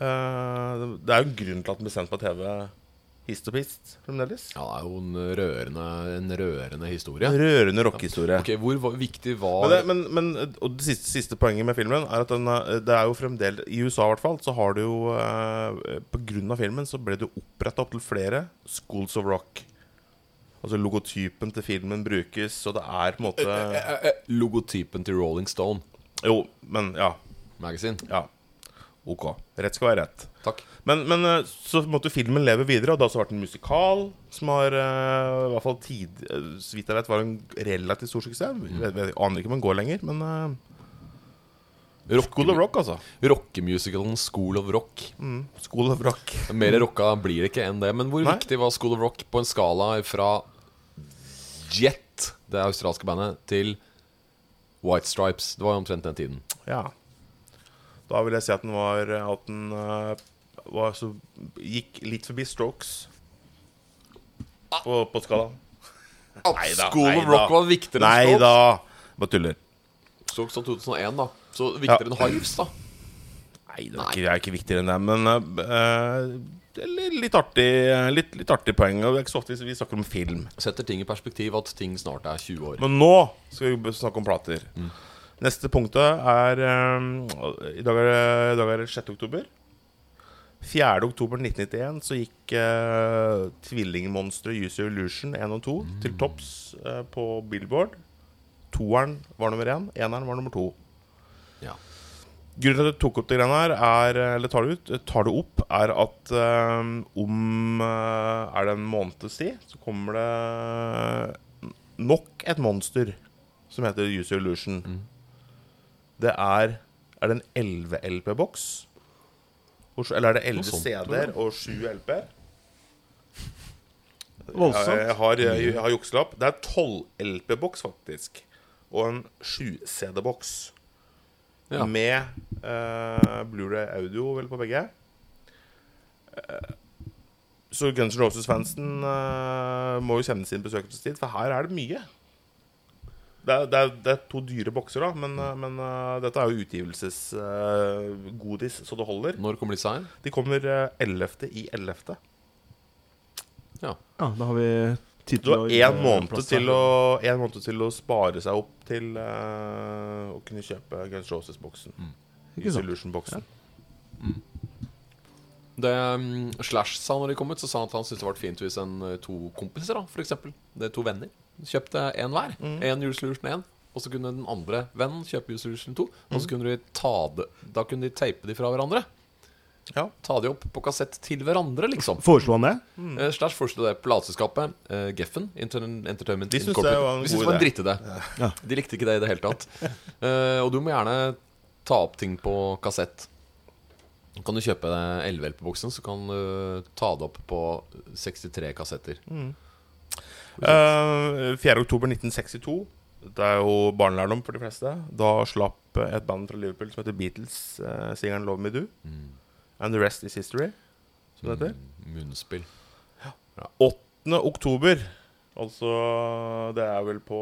Uh, det er jo en grunn til at den ble sendt på TV hist og pist fremdeles. Ja, det er jo en rørende, en rørende historie. En rørende rockehistorie. Ok, Hvor viktig var Men, det, men, men Og det siste, siste poenget med filmen er at den, det er jo fremdeles I USA i hvert fall så har det jo eh, På grunn av filmen så ble det oppretta opptil flere Schools of Rock. Altså logotypen til filmen brukes, og det er på en måte Eh, eh, Logotypen til Rolling Stone Jo, men ja. Magazine. Ja. Ok. Rett skal være rett. Takk. Men, men eh, så måtte filmen leve videre, og det har også vært en musikal som har uh, i hvert fall tid, uh, så vidt jeg vet, var en relativt stor suksess. Jeg, vet- jeg aner ikke om den går lenger, men uh, School of Rock, altså. Rockemusicalen School of Rock. Mm, School of Rock. Mer rocka blir det ikke enn det. Men hvor Nei. viktig var School of Rock på en skala fra Jet, det australske bandet, til White Stripes? Det var jo omtrent den tiden. Ja. Da vil jeg si at den var At den eh, var så Gikk litt forbi Strokes på, på skalaen. Neida, School of. Rock var viktigere enn Nei Strokes. da. Bare tuller. Strokes av 2001, da. Så viktigere enn Hives, da. Nei, det er ikke, det er ikke viktigere enn det. Men uh, det er litt, artig, litt, litt artig poeng. Og det er ikke så ofte vi snakker om film. Setter ting i perspektiv at ting snart er 20 år. Men nå skal vi snakke om plater. Neste punktet er eh, i, dag er I dag er det 6. oktober. 4. oktober 1991 så gikk uh, tvillingmonsteret Use Illusion 1 og 2 til topps uh, på Billboard. Toeren var nummer én, eneren var nummer to. Ja. Grunnen til at jeg tok opp det greiene her, er, eller tar det, ut, tar det opp, er at eh, om uh, Er det en måneds tid, så kommer det nok et monster som heter Use Illusion. Illusion. Det er Er det en 11 LP-boks? Eller er det 11 Noe sånt, tror jeg. CD-er og 7 LP-er? Voldsomt. Jeg, jeg har, jeg, jeg har jukselapp. Det er 12 LP-boks, faktisk. Og en 7-CD-boks. Ja. Med eh, Blu-ray audio vel på begge. Eh, så Guns N' Roses-fansen eh, må jo kjenne sin besøkelsestid, for her er det mye. Det er, det er, det er to dyre bokser, da, men, eh, men uh, dette er jo utgivelsesgodis så det holder. Når kommer disse her? De kommer uh, 11. i 11. Ja. Ja, da har vi tid til å én måned, til å, en måned til å spare seg opp til eh, å kunne kjøpe Guns Roses-boksen. Ikke sant? Solution-boksen. Det um, Slash sa når de kom ut, så sa han at han syntes det var fint hvis en eh, to kompiser, da, for eksempel, det er to venner, kjøpte én hver. Én mm. Julesolution 1, og så kunne den andre vennen kjøpe Julesolution 2. Mm. Og så kunne de ta det Da kunne de teipe de fra hverandre. Ja. Ta de opp på kassett til hverandre, liksom. Foreslo han det? Eh, Slash foreslo det plateselskapet uh, Geffen Entertainment De syntes det var en De god syntes det var en idé. drittidé. De likte ikke det i det hele tatt. Eh, og du må gjerne ta opp ting på kassett. Kan du kjøpe 11 LP-boksen, så kan du ta det opp på 63 kassetter. Uh, 4. oktober 1962. Det er jo barnelærdom for de fleste. Da slapp et band fra Liverpool som heter Beatles, uh, singeren 'Love Me Do'. And the rest is history, som det heter. Munnspill. 8. oktober, altså Det er vel på,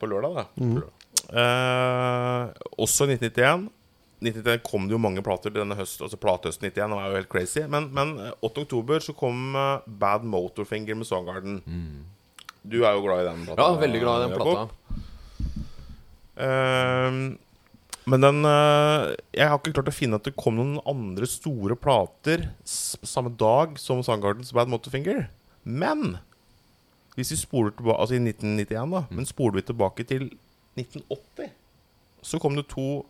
på lørdag, det. Mm. Uh, også 1991. 1991 kom det jo mange plater denne høsten. Altså platehøsten 91 var jo helt crazy. Men, men 8. oktober så kom eh, Bad Motorfinger med Songgarden. Du er jo glad i den plata? Ja, veldig glad i den plata. Ehm, men den eh, Jeg har ikke klart å finne at det kom noen andre store plater samme dag som Soundgardens Bad Motorfinger. Men hvis vi spoler tilbake Altså i 1991, da. Men spoler vi tilbake til 1980, så kom det to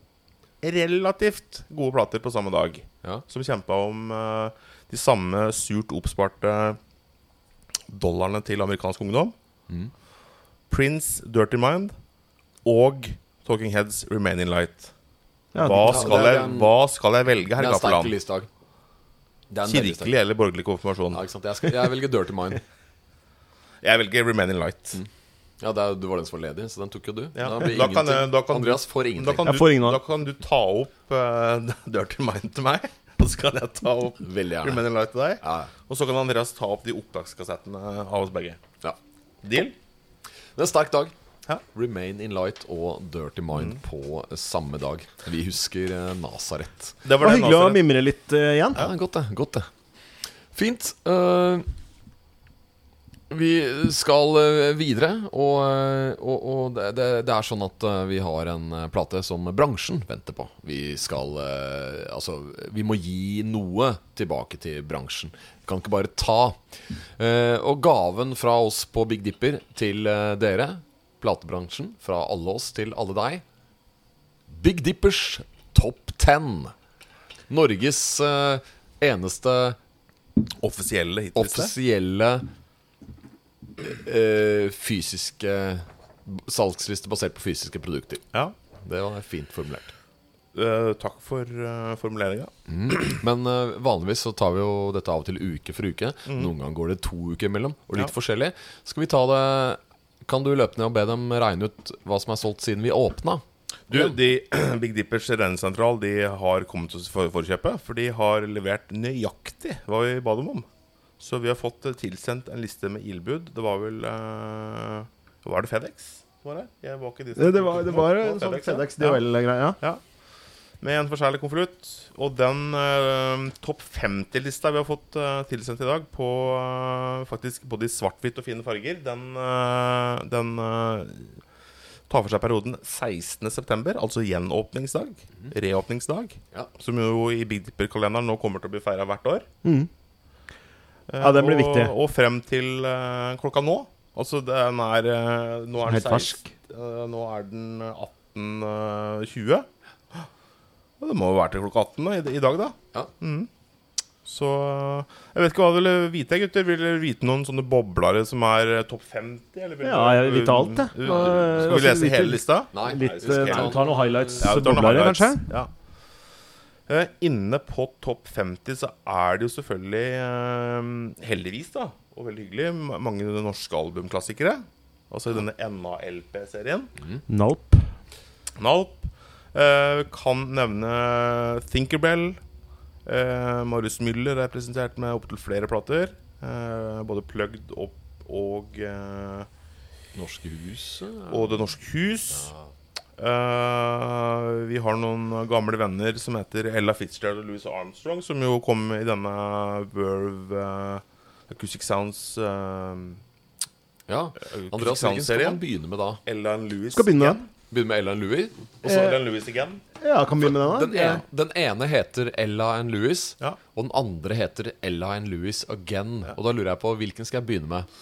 relativt gode plater på samme dag. Ja. Som kjempa om eh, de samme surt oppsparte dollarene til amerikansk ungdom. Mm. Prince Dirty Mind og Talking Heads Remain in Light. Ja, Hva skal, er jeg, en- hva skal jeg velge, herr er er sterk- Kirkelig eller borgerlig konfirmasjon? Ja, ikke sant? Jeg, skal, jeg velger Dirty Mind. Jeg velger Remain in Light. Ja, det er, Du var den som var ledig, så den tok jo du. Ja. Da blir Da kan da kan Andreas får Da ingenting. kan, Jeg du, får ingen da kan du ta opp uh, Dirty Mind til meg, og så kan jeg ta opp Remain in Light til deg. Ja, Og så kan Andreas ta opp de opptakskassettene av oss begge. Deal? Det er en sterk dag. Ja. Remain in Light og Dirty Mind på samme dag. Vi husker eh, Nasaret. Det Det var det hyggelig å mimre litt uh, igjen. Ja, godt det. Godt det. Fint. Eh, vi skal eh, videre, og, eh, og, og det, det, er sånn at eh, vi har en plate som bransjen venter på. Vi skal Altså, vi må gi noe tilbake til bransjen. Vi kan ikke bare ta. Og gaven fra oss på Big Dipper til dere, platebransjen, fra alle oss til alle deg Big Dippers Topp 10. Norges eneste Offisielle hitliste. offisielle eh, fysiske salgsliste basert på fysiske produkter. Ja. Det var fint formulert. Eh, takk for uh, formuleringa. Men eh, vanligvis så tar vi jo dette av og til uke for uke. Noen ganger går det to uker imellom, og litt Ja. forskjellig. Skal vi ta det Kan du løpe ned og be dem regne ut hva som er solgt siden vi åpna? Du, de, Big Dippers regnesentral De har kommet oss for forkjøpet, for de har levert nøyaktig hva vi ba dem om. Så vi har fått eh, tilsendt en liste med ildbud. Det var vel uh, Var det FedEx? Var det? Jeg var ikke de Det, det var, det var en sånn FedEx, ja. Ja. Med en forskjellig konvolutt. Og den uh, topp 50-lista vi har fått uh, tilsendt i dag, på uh, faktisk både i svart-hvitt og fine farger, den, eh, den eh, tar for seg perioden 16.9., altså gjenåpningsdag. Reåpningsdag. Ja. Som jo i Big Dipper-kalenderen nå kommer til å bli feira hvert år. Mm. Eh, Ja, den blir og, viktig. Og frem til eh, klokka nå. Altså den er eh, Nå er den Helt 16 fersk. nå er den 18.20. Og det må jo være til klokka 18 da, i, i dag, da. Ja. Mm. Så Jeg vet ikke hva dere vil vite, gutter. Vil dere vite noen sånne boblere som er topp 50? Eller vil Ja, jeg vil vite alt, jeg. Skal vi lese hele lista? Nei. Litt, Nei, ta- noen highlights, Ja, vi noen highlights. kanskje? Ja. Eh, inne på topp 50 så er det jo selvfølgelig, eh, heldigvis da, og veldig hyggelig, ma- mange norske albumklassikere. Altså i denne NA-LP-serien. Mm. Nalp. Eh, kan nevne Thinkerbell. Marius Müller er presentert med opptil flere plater. Både Plugged opp og, Norske Hus og Det Norske Hus. Eh, vi har noen gamle venner som heter Ella Fitzgerald og Louis Armstrong, som jo kom i denne Verve eh, Acoustic Sounds uh, Ja. Andreas, hvilken skal man begynne med da? Ella and Louis Skal begynne med. Begynne med Ella and Louis? Og så Ella and Louis igjen. Ja, kan vi begynne med Den den, da? ene, den ene heter Ella and Louis, Ja. og den andre heter Ella and Louis Again. Og da lurer jeg på hvilken skal jeg begynne med?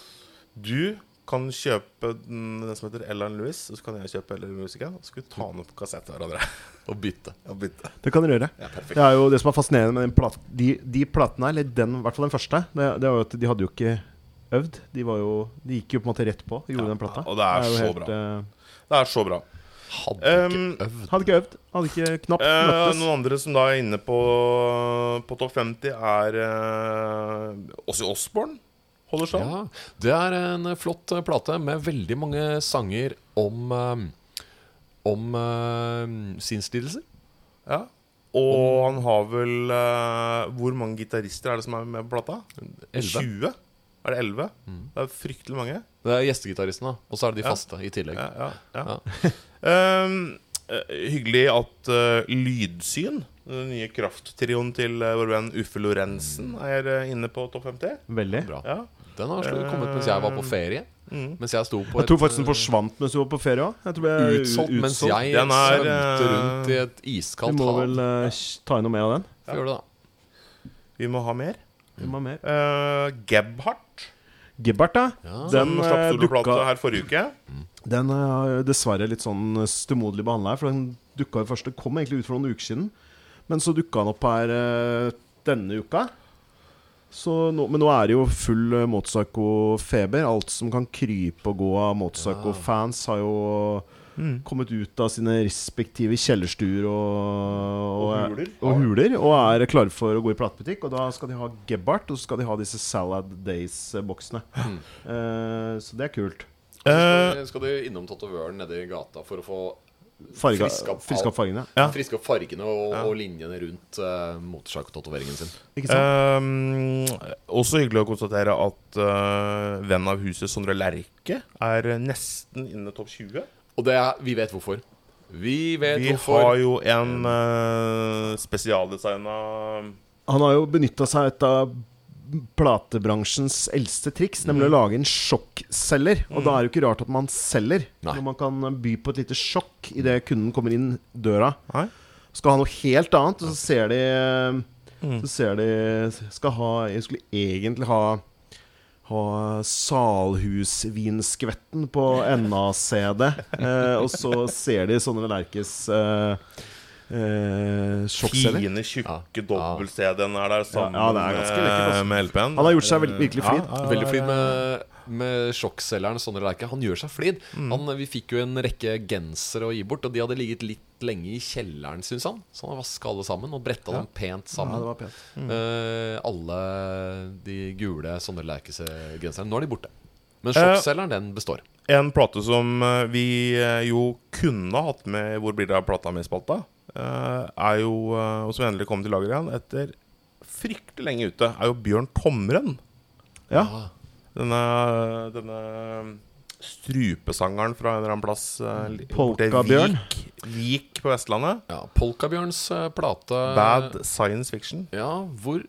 Du kan kjøpe den, den som heter Ellen Louis, og så kan jeg kjøpe Ellen Musica. Og så kan vi ta den opp på kassett til hverandre. Og bytte. Og bytte. Det kan dere gjøre. Ja. Det er jo det som er fascinerende med den plat de, de platene, eller den, i hvert fall den første, det, det var jo at de hadde jo ikke øvd. De, var jo, de gikk jo på en måte rett på. Gjorde Ja, den plata. og det er jo så helt, bra. eh, Det er så bra. Hadde ikke Um, øvd. Hadde ikke øvd. Hadde ikke knapt uh, møttes. noen andre som da er inne på, på topp 50, er uh, Ossie Osborne. Holder stand. Ja, det er en eh, flott eh, plate med veldig mange sanger om eh, Om uh, sinnslidelser. Ja. Og han har vel uh, Hvor mange gitarister er det som er med på plata? Elleve. 20? Er det 11? Det er fryktelig mange. Det er gjestegitaristene. Og så er det de Ja. faste i tillegg. Ja, ja, ja. Eh, hyggelig at uh, Lydsyn, den nye krafttrioen til uh, vår venn Uffe Lorentzen, er eh, inne på topp 50. Veldig. Bra. Ja. Den har kommet mens jeg var på ferie. Mm. Mens jeg sto på Jeg tror faktisk den eh, forsvant mens du var på ferie òg. utsolgt mens jeg Den er, svømte eh, rundt i et Vi må hav. vel uh, ta inn noe mer av den. Ja. Gjør det, da. Vi må ha mer. Vi må ha mer. Uh, Gebhardt, Gebhardt. Ja. Den slapp eh, soloplate her forrige uke. Den er dessverre litt sånn stemoderlig behandla her. For den dukka jo først Det kom egentlig ut for noen uker siden. Men så dukka han opp her eh, denne uka. Så nå, men nå er det jo full uh, Motorpsycho-feber. Alt som kan krype og gå av Motorpsycho-fans, har jo kommet ut av sine respektive kjellerstuer og, Og huler. og huler. Og er klare for å gå i platebutikk. Og da skal de ha Gebhardt, og så skal de ha disse Salad Days-boksene. Eh, så det er kult. Eh, skal, de, skal du innom tatovøren nede i gata for å få Farga, Friske opp friske opp fargene. Ja. friske opp fargene og, og linjene rundt uh, motorsagtatoveringen sin. Ikke sant? Ehm, også hyggelig å konstatere at uh, venn av huset Sondre Lerche er nesten inne topp 20. Og det er, vi vet hvorfor. Vi vet Vi hvorfor. har jo en uh, spesialdesigna Han har jo benytta seg av platebransjens eldste triks, nemlig å lage en sjokkselger. Og da er det jo ikke rart at man selger, Nei. når man kan by på et lite sjokk idet kunden kommer inn døra. Nei? Skal ha noe helt annet, og så ser de Så ser de Skal ha Jeg skulle egentlig ha ha Salhusvinskvetten på NA-CD. Eh, og så ser de sånne Lerkes eh, eh. Fine, tjukke dobbelt-CD-en er der sammen Ja, ja, er ganske med, med LP-en. Han har gjort seg veld, virkelig flid. Ja, ja, Veldig flid med, med sjokkselgeren Sondre Lerche. Han gjør seg flid. Mm. Han, vi fikk jo en rekke gensere å gi bort, og de hadde ligget litt lenge i kjelleren, syns han. Så han har vaska alle sammen og bretta dem pent Ja, sammen. det var pent. Eh, alle de gule Sondre Lerche-genserne. Nå er de borte. Men Eh, den består. En plate som eh, vi eh, jo kunne hatt med Hvor blir det av plata med-spalta, eh, er jo eh, Og som endelig kom til laget igjen etter fryktelig lenge ute, er jo Bjørn Tomren. Ja. Ah, Denne, denne strupesangeren fra en eller annen plass uh, Polkabjørn. Vik, Vik på Vestlandet. ja, Polkabjørns eh, plate Bad science fiction. Ja, hvor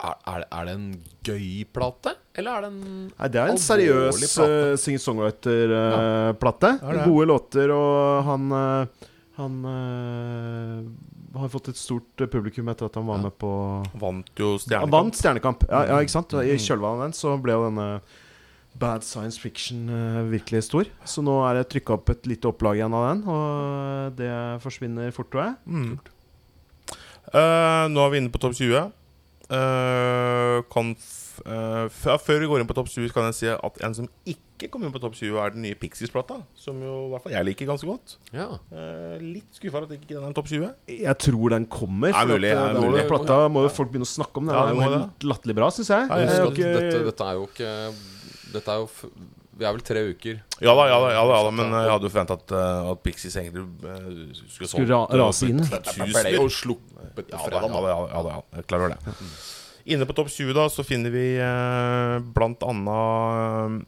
er, er, det- en gøy plate? Eller er det en Nei, det er en seriøs uh, singer-songwriter-plate. Uh, ja, Gode låter, og han eh, Han eh, har fått et stort eh, publikum etter at han var Ja. med på Vant jo Han Stjernekamp. vant Stjernekamp. Ja, ja, ikke sant? I kjølvannet av den så ble jo denne Bad Science Fiction uh, virkelig stor. Så nå er det trykka opp et lite opplag igjen av den, og det forsvinner fort, tror jeg. Mm. Uh, nå er vi inne på topp 20. Uh, kan eh, ja, før vi går inn på topp 20, kan jeg si at en som ikke kom inn på topp 20, er den nye Pixies-plata. Som jo i hvert fall jeg liker ganske godt. Ja. Uh, litt skuffa at ikke den er topp 20. Jeg tror den kommer. Er mulig, at, er eh, mulig. plata må jo folk begynne å snakke om. Den Ja, er jo helt latterlig bra, syns jeg. Ja, jeg ikke- dette, dette er jo ikke Dette er jo f Vi er vel tre uker. Ja da, ja da, ja da, ja da men jeg hadde jo forventa at, at Pixies egentlig skulle Skulle ra- rase inn. Det ble jo sluppet Ja da, ja fredag. da, ja, da, ja, da, ja. Jeg klarer det. Inne på topp 20 da så finner vi eh, blant annet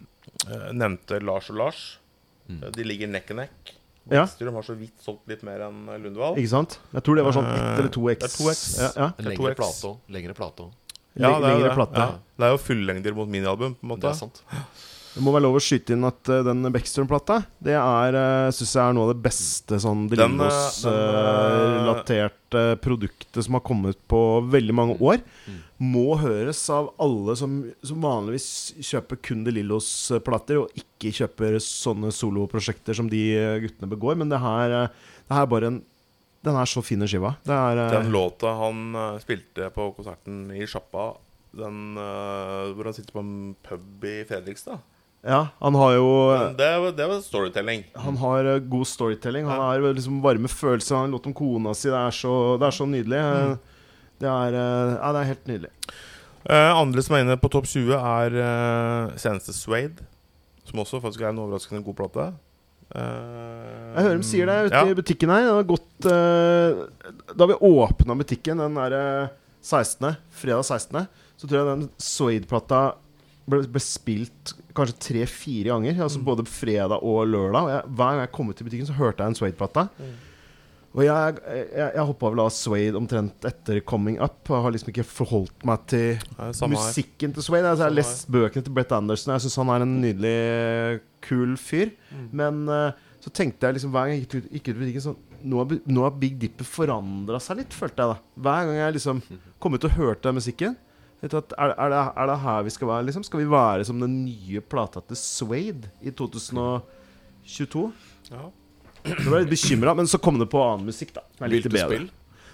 eh, nevnte Lars og Lars. Mm. Eh, De ligger neck and neck. Ja. Bäckström har så vidt solgt litt mer enn Lundvall. Ikke sant? Jeg tror det var sånn ett Eh, eller to X. det er to X. Ja, ja. Det er lengre 2X. plate òg. Lengre plate òg. Ja, det er, Lengre det. plate. Ja. det er jo fullengder mot minialbum, på en måte. Det er sant. Det må være lov å skyte inn at uh, den Beckstrøm-plata Det er, uh, synes jeg er noe av det beste sånn Den, eh, eh, Drillos-relaterte produktet som har kommet på veldig mange år. Mm. Må høres av alle som, som vanligvis kjøper kun De Lillos-plater, og ikke kjøper sånne soloprosjekter som de eh, guttene begår. Men det her, eh, det her er bare en Den er så fin skiva. Det er eh, Den låta han eh, spilte på konserten i Sjappa, den eh, hvor han sitter på en pub i Fredrikstad Ja, han har jo det, var- det var storytelling. Han har eh, god storytelling. Han har liksom varme følelser. Han låt om kona si. Det er så, det er så nydelig. Mm. Det er eh, Ja, det er helt nydelig. Eh, andre som er inne på topp 20, er uh, seneste Suede. Som også faktisk er en overraskende god plate. Eh, Jeg hører de sier det ute ja. i butikken her. Det har gått eh, Da vi åpna butikken den der 16., fredag 16., så tror jeg den Suede-plata ble, ble spilt kanskje tre-fire ganger. Altså Mm. Både fredag og lørdag. Og jeg, hver gang jeg kom ut til butikken, så hørte jeg en Swade-plate. Mm. Og jeg, jeg, jeg hoppa vel av Swade omtrent etter Coming Up. Jeg har liksom ikke forholdt meg til Nei, musikken her. til Swade. Altså, jeg har lest bøkene til Brett Anderson. Jeg syns han er en nydelig, kul fyr. Mm. Men uh, så tenkte jeg liksom hver gang jeg gikk ut, gikk ut butikken sånn nå nå har Big Dipper forandra seg litt, følte jeg da. Hver gang jeg liksom kom ut og hørte den musikken. Vet du at, er, er, det, er det her vi skal være? liksom? Skal vi være som den nye plata til Swade i 2022? Ja. Da ble litt bekymra, men så kom det på annen musikk, da. som litt Bill to bedre. spill.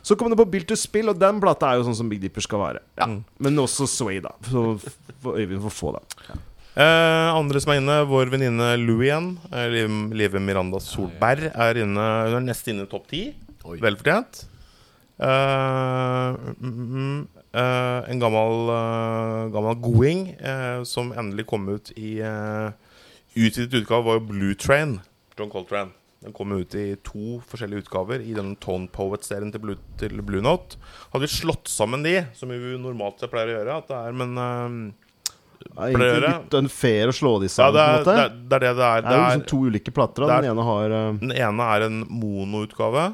Så kom det på Bill to Spill, og den plata er jo sånn som Big Dipper skal være. Mm. Men også Sway, da. Så Øyvind får få det. Eh, andre som er inne, vår venninne Lou igjen. eh, Live Miranda Solberg er inne Hun er nest inne i topp ti. Velfortjent. Eh, mm, mm, eh, en gammel, eh, gammel goding som endelig kom ut i uh, Utvidet utgave var jo Blue Train. John Coltrane. Den kom ut i to forskjellige utgaver i denne Tone Poet-serien til, Blue, til Blue Note. Hadde vi slått sammen de, som vi normalt sett pleier å gjøre, at det er Men uh, Det er egentlig litt unfair å slå de ja, sammen, det på en måte. det, er, det er det det er. Det er jo liksom to ulike plater. er- Den ene har uh... Den ene er en monoutgave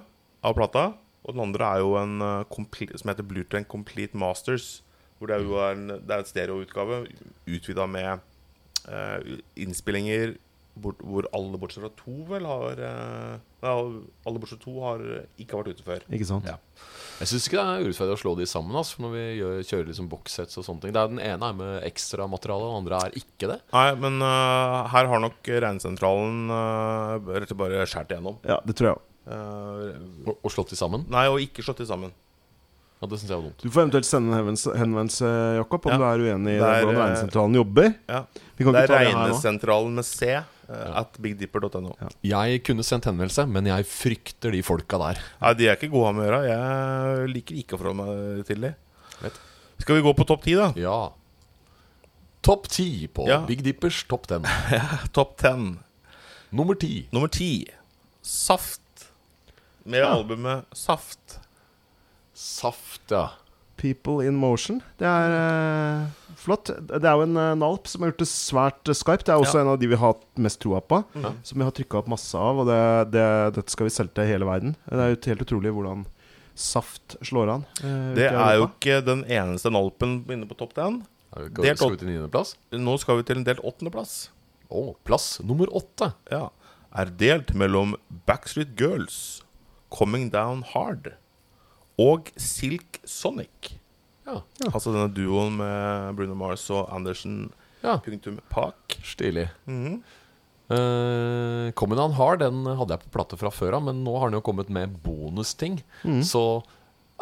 av plata, og den andre er jo en uh, som heter Bluetrain Complete Masters. Hvor det er jo en, det er en stereoutgave utvida med uh, innspillinger bort, hvor alle bortsett fra to vel har uh, Nei, alle bortsett fra to har ikke vært ute før. Ikke sant? Ja. Jeg syns ikke det er urettferdig å slå de sammen altså, når vi gjør, kjører liksom boxsets og sånne ting. Det er Den ene er med ekstramateriale, den andre er ikke det. Nei, men uh, her har nok Regnesentralen uh, rett og bare skåret igjennom. Ja, det tror jeg òg. Eh, Og, og slått de sammen. nei, og ikke slått de sammen. Ja, Det synes jeg var dumt. Du får eventuelt sende en henvendelse, henvendelse Jakob, om Ja. du er uenig i er, hvordan eh, regnesentralen jobber. Ja. Vi kan Det ikke er. Regnesentralen med C eh, at bigdipper.no. Ja. Jeg kunne sendt henvendelse, men jeg frykter de folka der. Nei, de er ikke gode å ha med å gjøre. Jeg liker ikke å forholde meg til de. Vet. Skal vi gå på topp ti, da? Ja. Topp ti på Ja. Big Dippers topp ten. Topp ten. Nummer ti. Nummer ti. Saft. Med Ja. albumet Saft. Saft, ja. People in Motion. Det er uh, flott. Det er jo en uh, Nalp som har gjort det svært uh, skarpt. Det er også Ja. en av de vi har hatt mest troa på. Ja. Som vi har trykka opp masse av. Og det, det, dette skal vi selge til hele verden. Det er jo helt utrolig hvordan Saft slår an. Det er jo ikke den eneste nalpen inne på topp 10. Skal vi til niendeplass? Nå skal vi til en delt åttendeplass. Å, plass nummer åtte. Ja. Er delt mellom Backstreet Girls, Coming Down Hard og Silk Sonic. Ja. Altså denne duoen med Bruno Mars og Andersen ja. punktum Park. Stilig. Mhm. Uh, Coming Down Hard den hadde jeg på plate fra før av, men nå har den jo kommet med bonusting. Mm. Så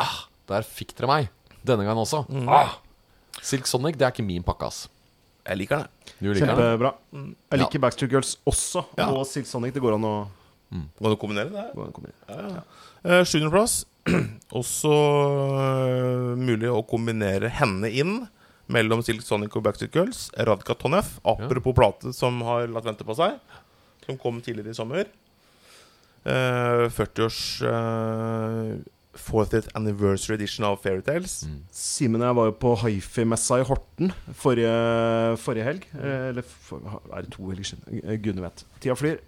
ah, der fikk dere meg. Denne gangen også. Mm. Ah! Silk Sonic det er ikke min pakke, ass. Jeg liker det. Liker den? Kjempebra. Mm. Jeg liker Backstreet Girls også. Ja. Og Silk Sonic. Det går an å Du kombinere det? her? gå an å komme. Ja, ja. Eh, Sjuendeplass. Også eh, mulig å kombinere henne inn mellom Silk Sonic og Backstreet Girls. Radka Tonev, apropos plate som har latt vente på seg. Som kom tidligere i sommer. Eh, 40-års eh, 40th anniversary edition av Fairytales. Mm. Simen og jeg var jo på hifi-messa i Horten forrige, forrige helg. Eh, Eller for, er det to helger siden? Gudene vet. Tida flyr.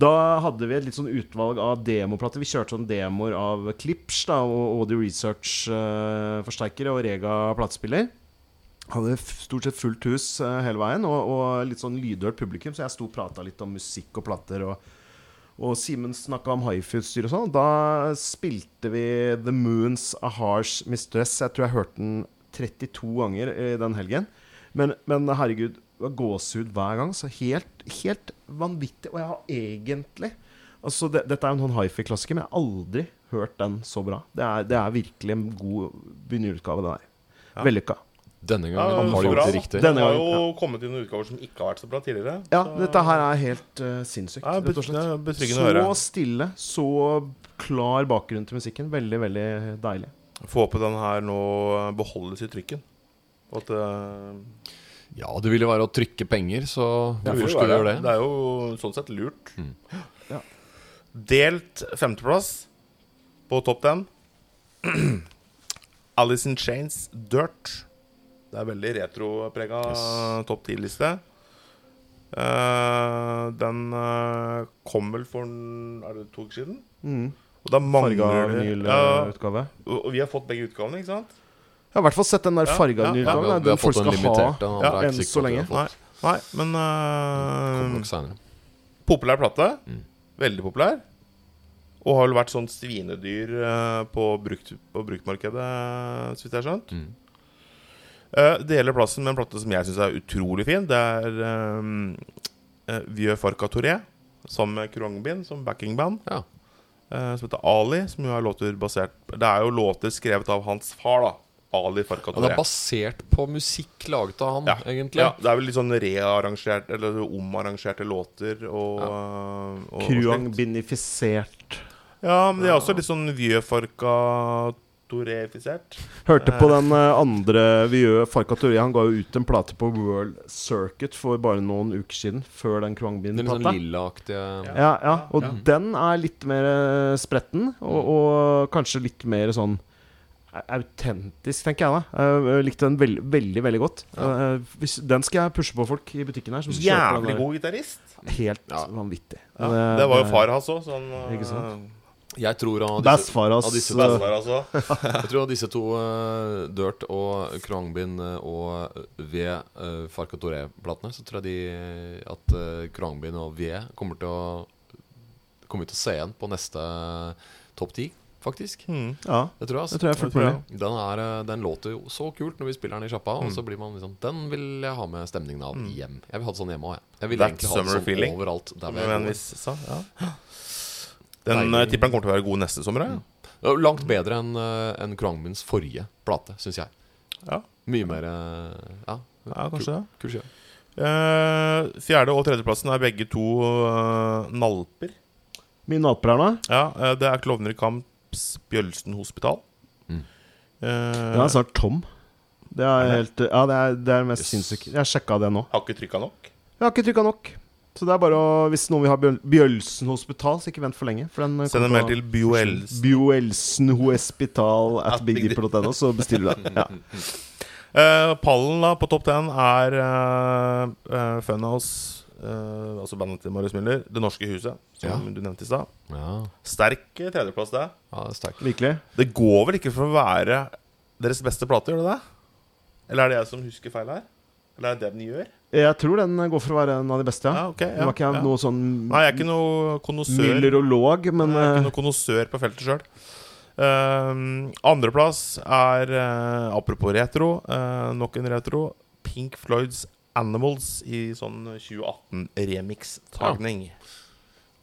Da hadde vi et litt sånn utvalg av demoplater. Vi kjørte sånn demoer av Klipsch da, og Audio Research-forsterkere og Rega platespiller. Hadde stort sett fullt hus eh, hele veien, og, og litt sånn lydhørt publikum. Så jeg sto og prata litt om musikk og plater. Og, og Simen snakka om hifi-utstyr og sånn. Da spilte vi The Moons A Harsh Mistress. Jeg tror jeg hørte den 32 ganger i den helgen. Men, men herregud, gåsehud hver gang. Så helt, helt vanvittig. Og jeg har egentlig Altså, det, Dette er jo en sånn hifi-klassiker, men jeg har aldri hørt den så bra. Det er, det er virkelig en god begynnerutgave, det der. Ja. Vellykka. Denne gangen ja, har de gjort det riktig. Det gangen, har jo kommet inn utgaver som ikke har vært så bra tidligere. Ja, så- dette her er helt uh, sinnssykt. Ja, rett og slett. betryggende, betryggende å Så høre. stille, så klar bakgrunn til musikken. Veldig, veldig deilig. Få håpe den her nå beholdes i trykken. Og at eh, Ja, det ville være å trykke penger, så hvorfor skulle du gjøre det? Det er jo sånn sett lurt. Mm. Ja. Delt femteplass på topp ten. Alice in Chains Dirt. Det er veldig retroprega Yes. topp ti-liste. Uh, den uh, kom vel for Er det to uker siden? Mm. Og da Farga mangler det ja, vinylutgave. og og vi har fått begge utgavene, ikke sant? Jeg har i hvert fall sett den der farga ja, ja. Ja, det den folk skal ha. limitert. Er enn så lenge. Nei. Nei, men uh. Populær plate. Mm. Veldig populær. Og har vel vært sånn svinedyr eh, på, brukt, på bruktmarkedet, så vidt jeg har skjønt. Mm. Uh, deler plassen med en plate som jeg syns er utrolig fin. Det er um, Vieux Farca Touré sammen med Krongbin som backingband. Ja. Uh, som heter Ali, som jo er låter basert Det er jo låter skrevet av hans far, da. Ali Farca Ja, det er basert på musikk laget av han, Ja, egentlig. Ja, det er vel litt sånn rearrangert Eller omarrangerte låter og, ja. og. Kruang-binifisert. Ja, men de er også litt sånn Vieux-farka Toré-ifisert. Hørte på den eh, andre Vieux Farkatori. Han ga jo ut en plate på World Circuit for bare noen uker siden. Før den Den litt sånn Kruangbin-plata. lillaaktige Ja, ja, og Ja. den er litt mer eh, spretten, og, og kanskje litt mer sånn autentisk, tenker jeg da. Jeg likte den veld, veldig, veldig godt. Ja. den skal jeg pushe på folk i butikken her. Jævlig god gitarist. Helt Ja. vanvittig. Ja, Det- det var jo far hans òg, så han Ikke sant? Jeg tror av disse, av disse, jeg tror av disse to uh, Dirt og Krangbin eh, og V uh, Farcatoré-platene, så tror jeg de at uh, Krangbin og V kommer til å Kommer til å se igjen på neste topp ti, faktisk. Mm. Ja, Det tror jeg. det Altså. tror jeg fullt Det tror mulig. Den, er, eh, den låter jo så kult når vi spiller den i sjappa, og Mm. så blir man liksom Den vil jeg ha med stemningen av Mm. hjem. Jeg vil ha det sånn hjemme òg, jeg. Jeg vil That egentlig ha det summer sånn feeling. overalt der er en gode. viss sa. Ja. Den Deilig. uh, tipper han kommer til å være god neste sommer. Ja. Det er Langt bedre enn uh, enn Krangbins forrige plate, syns jeg. Ja. Mye mer eh, Ja, ja, kanskje det. kul skive. Eh, fjerde- og tredjeplassen er begge to uh, nalper. Min nalper her nå? Ja, uh, det er Klovner i Kamps Bjølsen hospital. Mm. Uh, Den er snart tom. Det er Er det? helt Ja, det er, det er mest Yes. sinnssykt. Jeg sjekka det nå. Har ikke trykka nok. Jeg har ikke trykka nok. Så det er bare å Hvis noen vil ha Bjølsen hospital, så ikke vent for lenge. For den eh, Send en mail til Bjølsen. Bjølsen hospital at bigdeep.no, så bestiller du den. Ja. Uh, pallen da på topp 10 er uh, Funhouse, eh, altså bandet til Marius Müller, Det Norske Huset, som Ja. du nevnte i stad. Ja, Sterk eh, tredjeplass, det. ja det er sterk. Virkelig. Det går vel ikke for å være deres beste plate, gjør det det? Eller er det jeg som husker feil her? Eller er det det den gjør? Jeg tror den går for å være en av de beste, ja. Ja, ok, Det var ikke ja. noe sånn Nei, jeg er ikke noe konnoissør. myllerolog, men Jeg er eh, ikke noe konnoissør på feltet sjøl. Andreplass er, uh, apropos retro, uh, nok en retro, Pink Floyds Animals i sånn 2018-remix-tagning.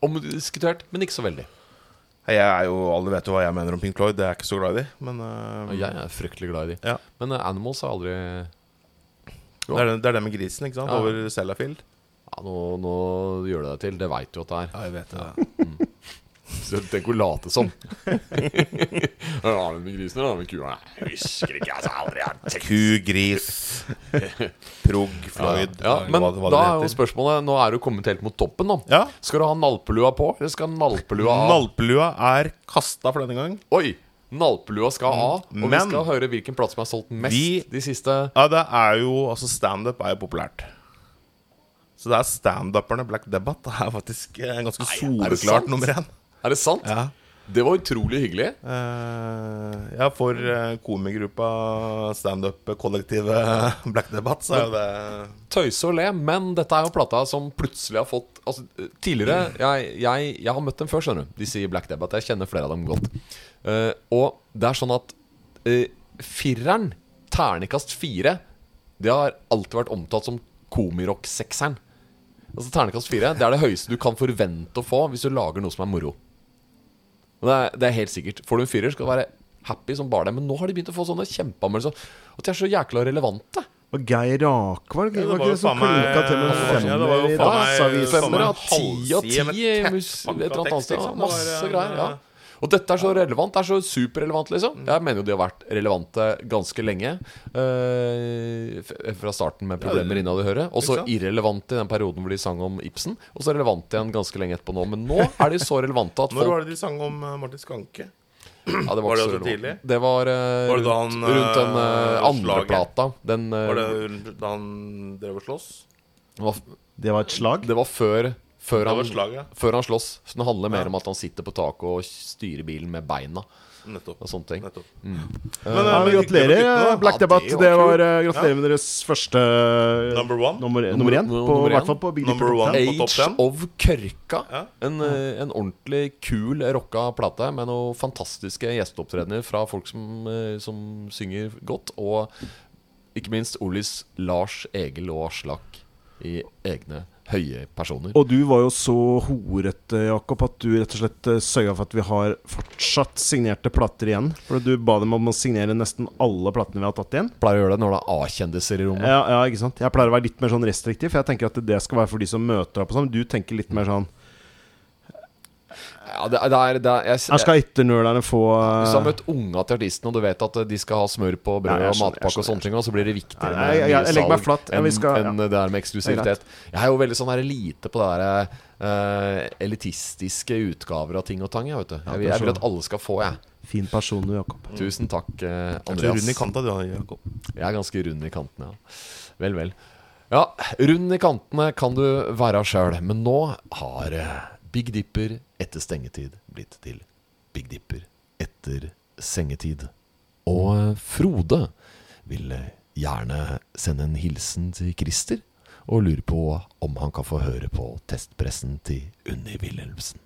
Omdiskutert, men ikke så veldig. Jeg er jo, Alle vet jo hva jeg mener om Pink Floyd, det er jeg ikke så glad i. Men uh, jeg er fryktelig glad i de. Ja. Men uh, Animals har aldri det, er det, det er det med grisen, ikke sant? Ja. Over Sellafield. Ja, nå, nå gjør det deg til. Det veit du at det er. Ja, jeg vet det. Så Tenk å late som. Har du med grisen eller med kua? Jeg husker ikke, altså. Aldri har tenkt. Ku, gris, prog, Floyd Ja, men hva, hva da er jo spørsmålet Nå er du kommet helt mot toppen, nå. Ja, Skal du ha nalpelua på, eller skal nalpelua av? Nalpelua er kasta for denne gang. Oi! Nalpelua skal ha, og vi skal høre hvilken plate som er solgt mest Vi- de siste Ja, det er jo Altså, standup er jo populært. Så det er standuperne Black Debate Det er faktisk eh, ganske soleklart nummer én. Er det sant? Ja. Det var utrolig hyggelig. Uh, ja, for uh, komigruppa standup-kollektivet Black Debate, så er det Tøyse og le, men dette er jo plata som plutselig har fått Altså, tidligere Jeg, jeg, jeg har møtt dem før, skjønner du. De sier Black Debate. Jeg kjenner flere av dem godt. Uh, og det er sånn at uh, fireren, ternekast fire, det har alltid vært omtalt som komirock-sekseren. Altså Ternekast fire det er det høyeste du kan forvente å få hvis du lager noe som er moro. Det er, det er helt sikkert. Får du en firer, skal du være happy som bare det. Men nå har de begynt å få sånne kjempeanmeldelser. At de er så jækla relevante. Og Geir Akvall Ja, var ikke det som faen meg- klinka til med var femmer i Dagsavisen? meg av ti av ti et eller annet sted. liksom. Det var, masse greier. ja og dette er så relevant. Det er så superrelevant, liksom. Jeg mener jo de har vært relevante ganske lenge. eh, fra starten med problemer innad i høret. Og så irrelevant irrelevante i den perioden hvor de sang om Ibsen. Og så relevante igjen ganske lenge etterpå nå. Men nå er de så relevante at folk Når var det de sang om eh, Martin Skanke? ja, det var ikke det også tidlig? Det var, uh, Var det han, rundt, rundt den uh, andre plata. Den eh, Var det da han drev og sloss? var, Det var et slag? Det var før før han, slag, ja. før han slåss. Så det handler mer Ja. om at han sitter på taket og styrer bilen med beina. Nettopp. Og sånne ting. Nettopp. Mm. Men, eh, men gratulerer. Black Ja, det Debate. var Det var, eh, gratulerer med deres første Number one. nummer, Nummer- én. På, nummer hvert fall på Big Dipper Number one. 10. på topp Age of Kørka. Ja. En, eh, en ordentlig kul rocka plate med noen fantastiske gjesteopptredener fra folk som, eh, som synger godt. Og ikke minst Olis Lars Egil og Aslak i egne høye personer. Og du var jo så horete, Jakob, at du rett og slett eh, sørga for at vi har fortsatt signerte plater igjen. For du ba dem om å signere nesten alle platene vi har tatt igjen. Pleier å gjøre det når det er A-kjendiser i rommet. Ja, ja, ikke sant Jeg pleier å være litt mer sånn restriktiv, for jeg tenker at det skal være for de som møter opp og sånn. Du tenker litt mer sånn Ja, det, er- det er, det er, jeg, Her skal etternølerne få Hvis du har eh, møtt unga til artisten, og du vet at eh, de skal ha smør på brød og matpakke og sånne ting, og så blir det viktigere Nei, jeg- jeg- jeg meg flatt. Ja, enn vi skal- enn det der med eksklusivitet. Jeg er jo veldig sånn her lite på det der uh, elitistiske utgaver av ting og tang. Jeg, vet du. jeg, vil at alle skal få, jeg. Fin person du, Jakob. Tusen takk, eh, Jeg tror rund i kanta, du, Jakob. Jeg er ganske rund i kantene, ja. Vel, vel. Ja, rund i kantene kan du være sjøl, men nå har eh, Big Dipper etter stengetid blitt til Big Dipper etter sengetid. Og eh, Frode vil gjerne sende en hilsen til Christer, og lurer på om han kan få høre på testpressen til Unni Wilhelmsen.